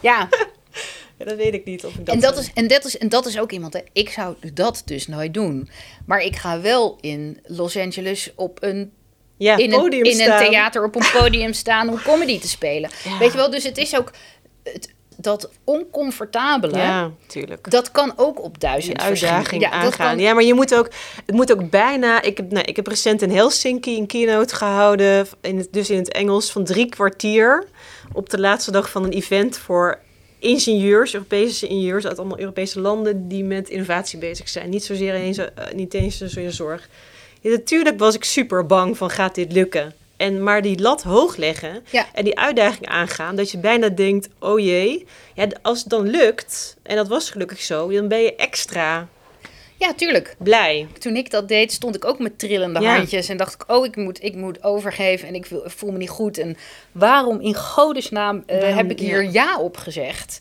Ja. <laughs> ja. Dat weet ik niet. Of ik dat en, dat is, en, dat is, en dat is ook iemand, hè. ik zou dat dus nooit doen. Maar ik ga wel in Los Angeles op een ja, in, een, in een theater op een podium staan om comedy te spelen. Weet je wel, dus het is ook het, dat oncomfortabele, ja, tuurlijk. dat kan ook op duizend uitdagingen ja, aangaan. Ja, maar je moet ook, het moet ook bijna. Ik heb, nou, ik heb recent in Helsinki een keynote gehouden, in het, dus in het Engels van drie kwartier op de laatste dag van een event voor ingenieurs, Europese ingenieurs uit allemaal Europese landen die met innovatie bezig zijn. Niet zozeer eens, uh, niet eens zozeer zorg. Ja, natuurlijk was ik super bang van gaat dit lukken. En maar die lat hoog leggen en die uitdaging aangaan, dat je bijna denkt: oh jee, ja, als het dan lukt, en dat was gelukkig zo, dan ben je extra. Ja, tuurlijk. Blij. Toen ik dat deed, stond ik ook met trillende handjes en dacht ik: oh, ik moet, ik moet overgeven en ik voel me niet goed. En waarom in godesnaam uh, heb ik hier ja. ja op gezegd?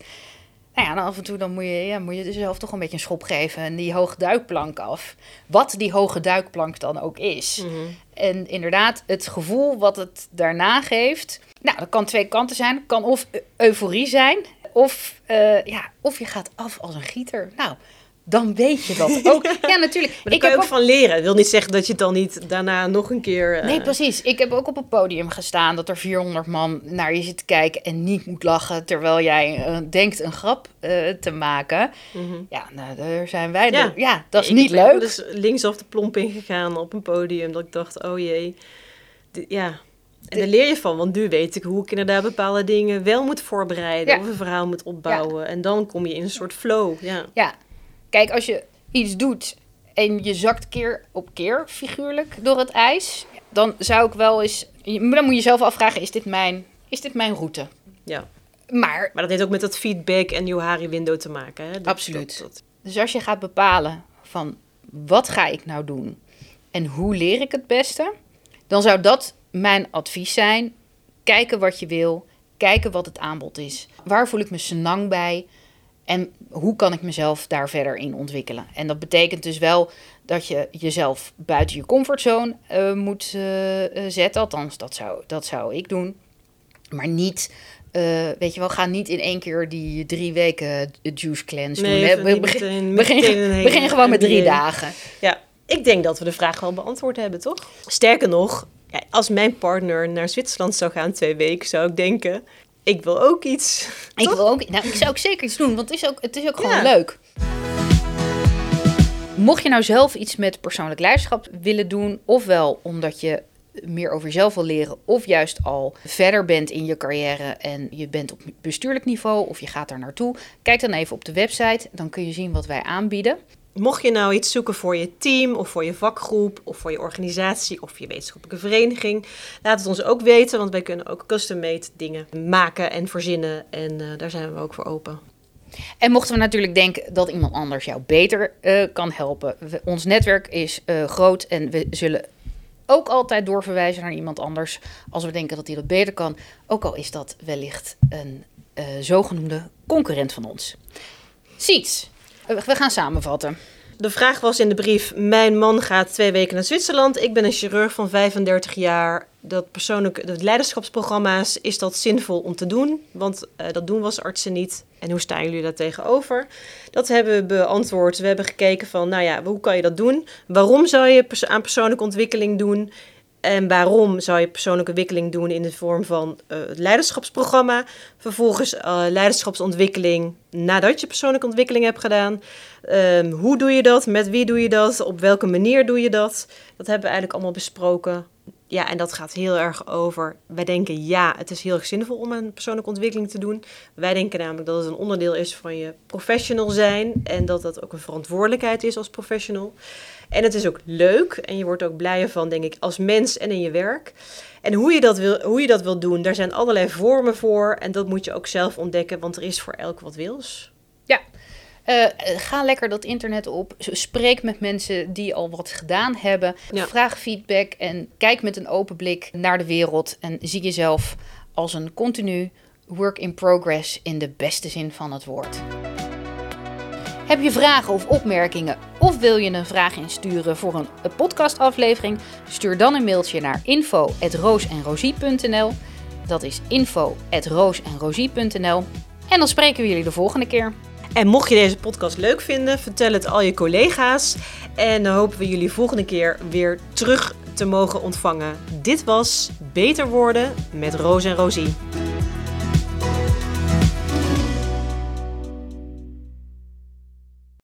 Nou ja, dan af en toe dan moet je, ja, moet je jezelf toch een beetje een schop geven en die hoge duikplank af. Wat die hoge duikplank dan ook is. Mhm. En inderdaad, het gevoel wat het daarna geeft. Nou, dat kan twee kanten zijn. Kan of euforie zijn, of, uh, ja, of je gaat af als een gieter. Nou, dan weet je dat ook. <laughs> Ja, natuurlijk. Maar ik kan je ook, van leren. Dat wil niet zeggen dat je het dan niet daarna nog een keer... Uh... Nee, precies. Ik heb ook op een podium gestaan dat er 400 man naar je zit te kijken en niet moet lachen terwijl jij uh, denkt een grap uh, te maken. Mm -hmm. Ja, nou, daar zijn wij. Ja, de, ja dat is niet leuk. Ik dus linksaf de plomp ingegaan op een podium dat ik dacht, oh jee. ja, en daar leer je van, want nu weet ik hoe ik inderdaad bepaalde dingen wel moet voorbereiden. Ja. Of een verhaal moet opbouwen. Ja. En dan kom je in een soort flow. Ja, ja Kijk, als je iets doet en je zakt keer op keer figuurlijk door het ijs, dan zou ik wel eens. Dan moet je jezelf afvragen: is dit mijn, is dit mijn route? Ja. Maar, maar dat heeft ook met dat feedback en Johari window te maken. Hè? absoluut. Dus als je gaat bepalen van wat ga ik nou doen en hoe leer ik het beste, dan zou dat mijn advies zijn. Kijken wat je wil, kijken wat het aanbod is. Waar voel ik me senang bij? En hoe kan ik mezelf daar verder in ontwikkelen? En dat betekent dus wel dat je jezelf buiten je comfortzone uh, moet uh, zetten. Althans, dat zou, dat zou ik doen. Maar niet, weet je wel, ga niet in één keer die drie weken juice cleanse nee, doen. We, begin, <laughs> begin, begin gewoon met drie dagen. Ja, ik denk dat we de vraag wel beantwoord hebben, toch? Sterker nog, als mijn partner naar Zwitserland zou gaan twee weken, zou ik denken: ik wil ook iets. Ik wil ook. Nou, ik zou ook zeker iets doen, want het is ook, het is ook gewoon leuk. Mocht je nou zelf iets met persoonlijk leiderschap willen doen, ofwel omdat je meer over jezelf wil leren, of juist al verder bent in je carrière en je bent op bestuurlijk niveau of je gaat daar naartoe, kijk dan even op de website. Dan kun je zien wat wij aanbieden. Mocht je nou iets zoeken voor je team of voor je vakgroep of voor je organisatie of je wetenschappelijke vereniging, laat het ons ook weten, want wij kunnen ook custom-made dingen maken en verzinnen en uh, daar zijn we ook voor open. En mochten we natuurlijk denken dat iemand anders jou beter uh, kan helpen. ons netwerk is uh, groot en we zullen ook altijd doorverwijzen naar iemand anders als we denken dat hij dat beter kan. Ook al is dat wellicht een zogenoemde concurrent van ons. Siets, we gaan samenvatten. De vraag was in de brief: Mijn man gaat twee weken naar Zwitserland. Ik ben een chirurg van 35 jaar. Dat persoonlijke de leiderschapsprogramma's, is dat zinvol om te doen? Want uh, dat doen we als artsen niet. En hoe staan jullie daar tegenover? Dat hebben we beantwoord. We hebben gekeken van, nou ja, hoe kan je dat doen? Waarom zou je aan persoonlijke ontwikkeling doen? En waarom zou je persoonlijke ontwikkeling doen in de vorm van uh, het leiderschapsprogramma? Vervolgens uh, leiderschapsontwikkeling nadat je persoonlijke ontwikkeling hebt gedaan. Um, hoe doe je dat? Met wie doe je dat? Op welke manier doe je dat? Dat hebben we eigenlijk allemaal besproken. Ja, en dat gaat heel erg over. Wij denken ja, het is heel erg zinvol om een persoonlijke ontwikkeling te doen. Wij denken namelijk dat het een onderdeel is van je professional zijn en dat dat ook een verantwoordelijkheid is als professional. En het is ook leuk en je wordt ook blijer van, denk ik, als mens en in je werk. En hoe je dat wil, hoe je dat wil doen, daar zijn allerlei vormen voor en dat moet je ook zelf ontdekken, want er is voor elk wat wils. Ja, uh, ga lekker dat internet op. Spreek met mensen die al wat gedaan hebben. Vraag feedback en kijk met een open blik naar de wereld. En zie jezelf als een continu work in progress in de beste zin van het woord. Heb je vragen of opmerkingen of wil je een vraag insturen voor een podcastaflevering? Stuur dan een mailtje naar info@roosenrosie.nl. Dat is info@roosenrosie.nl. En dan spreken we jullie de volgende keer. En mocht je deze podcast leuk vinden, vertel het al je collega's. En dan hopen we jullie volgende keer weer terug te mogen ontvangen. Dit was Beter Worden met Roos en Rosie.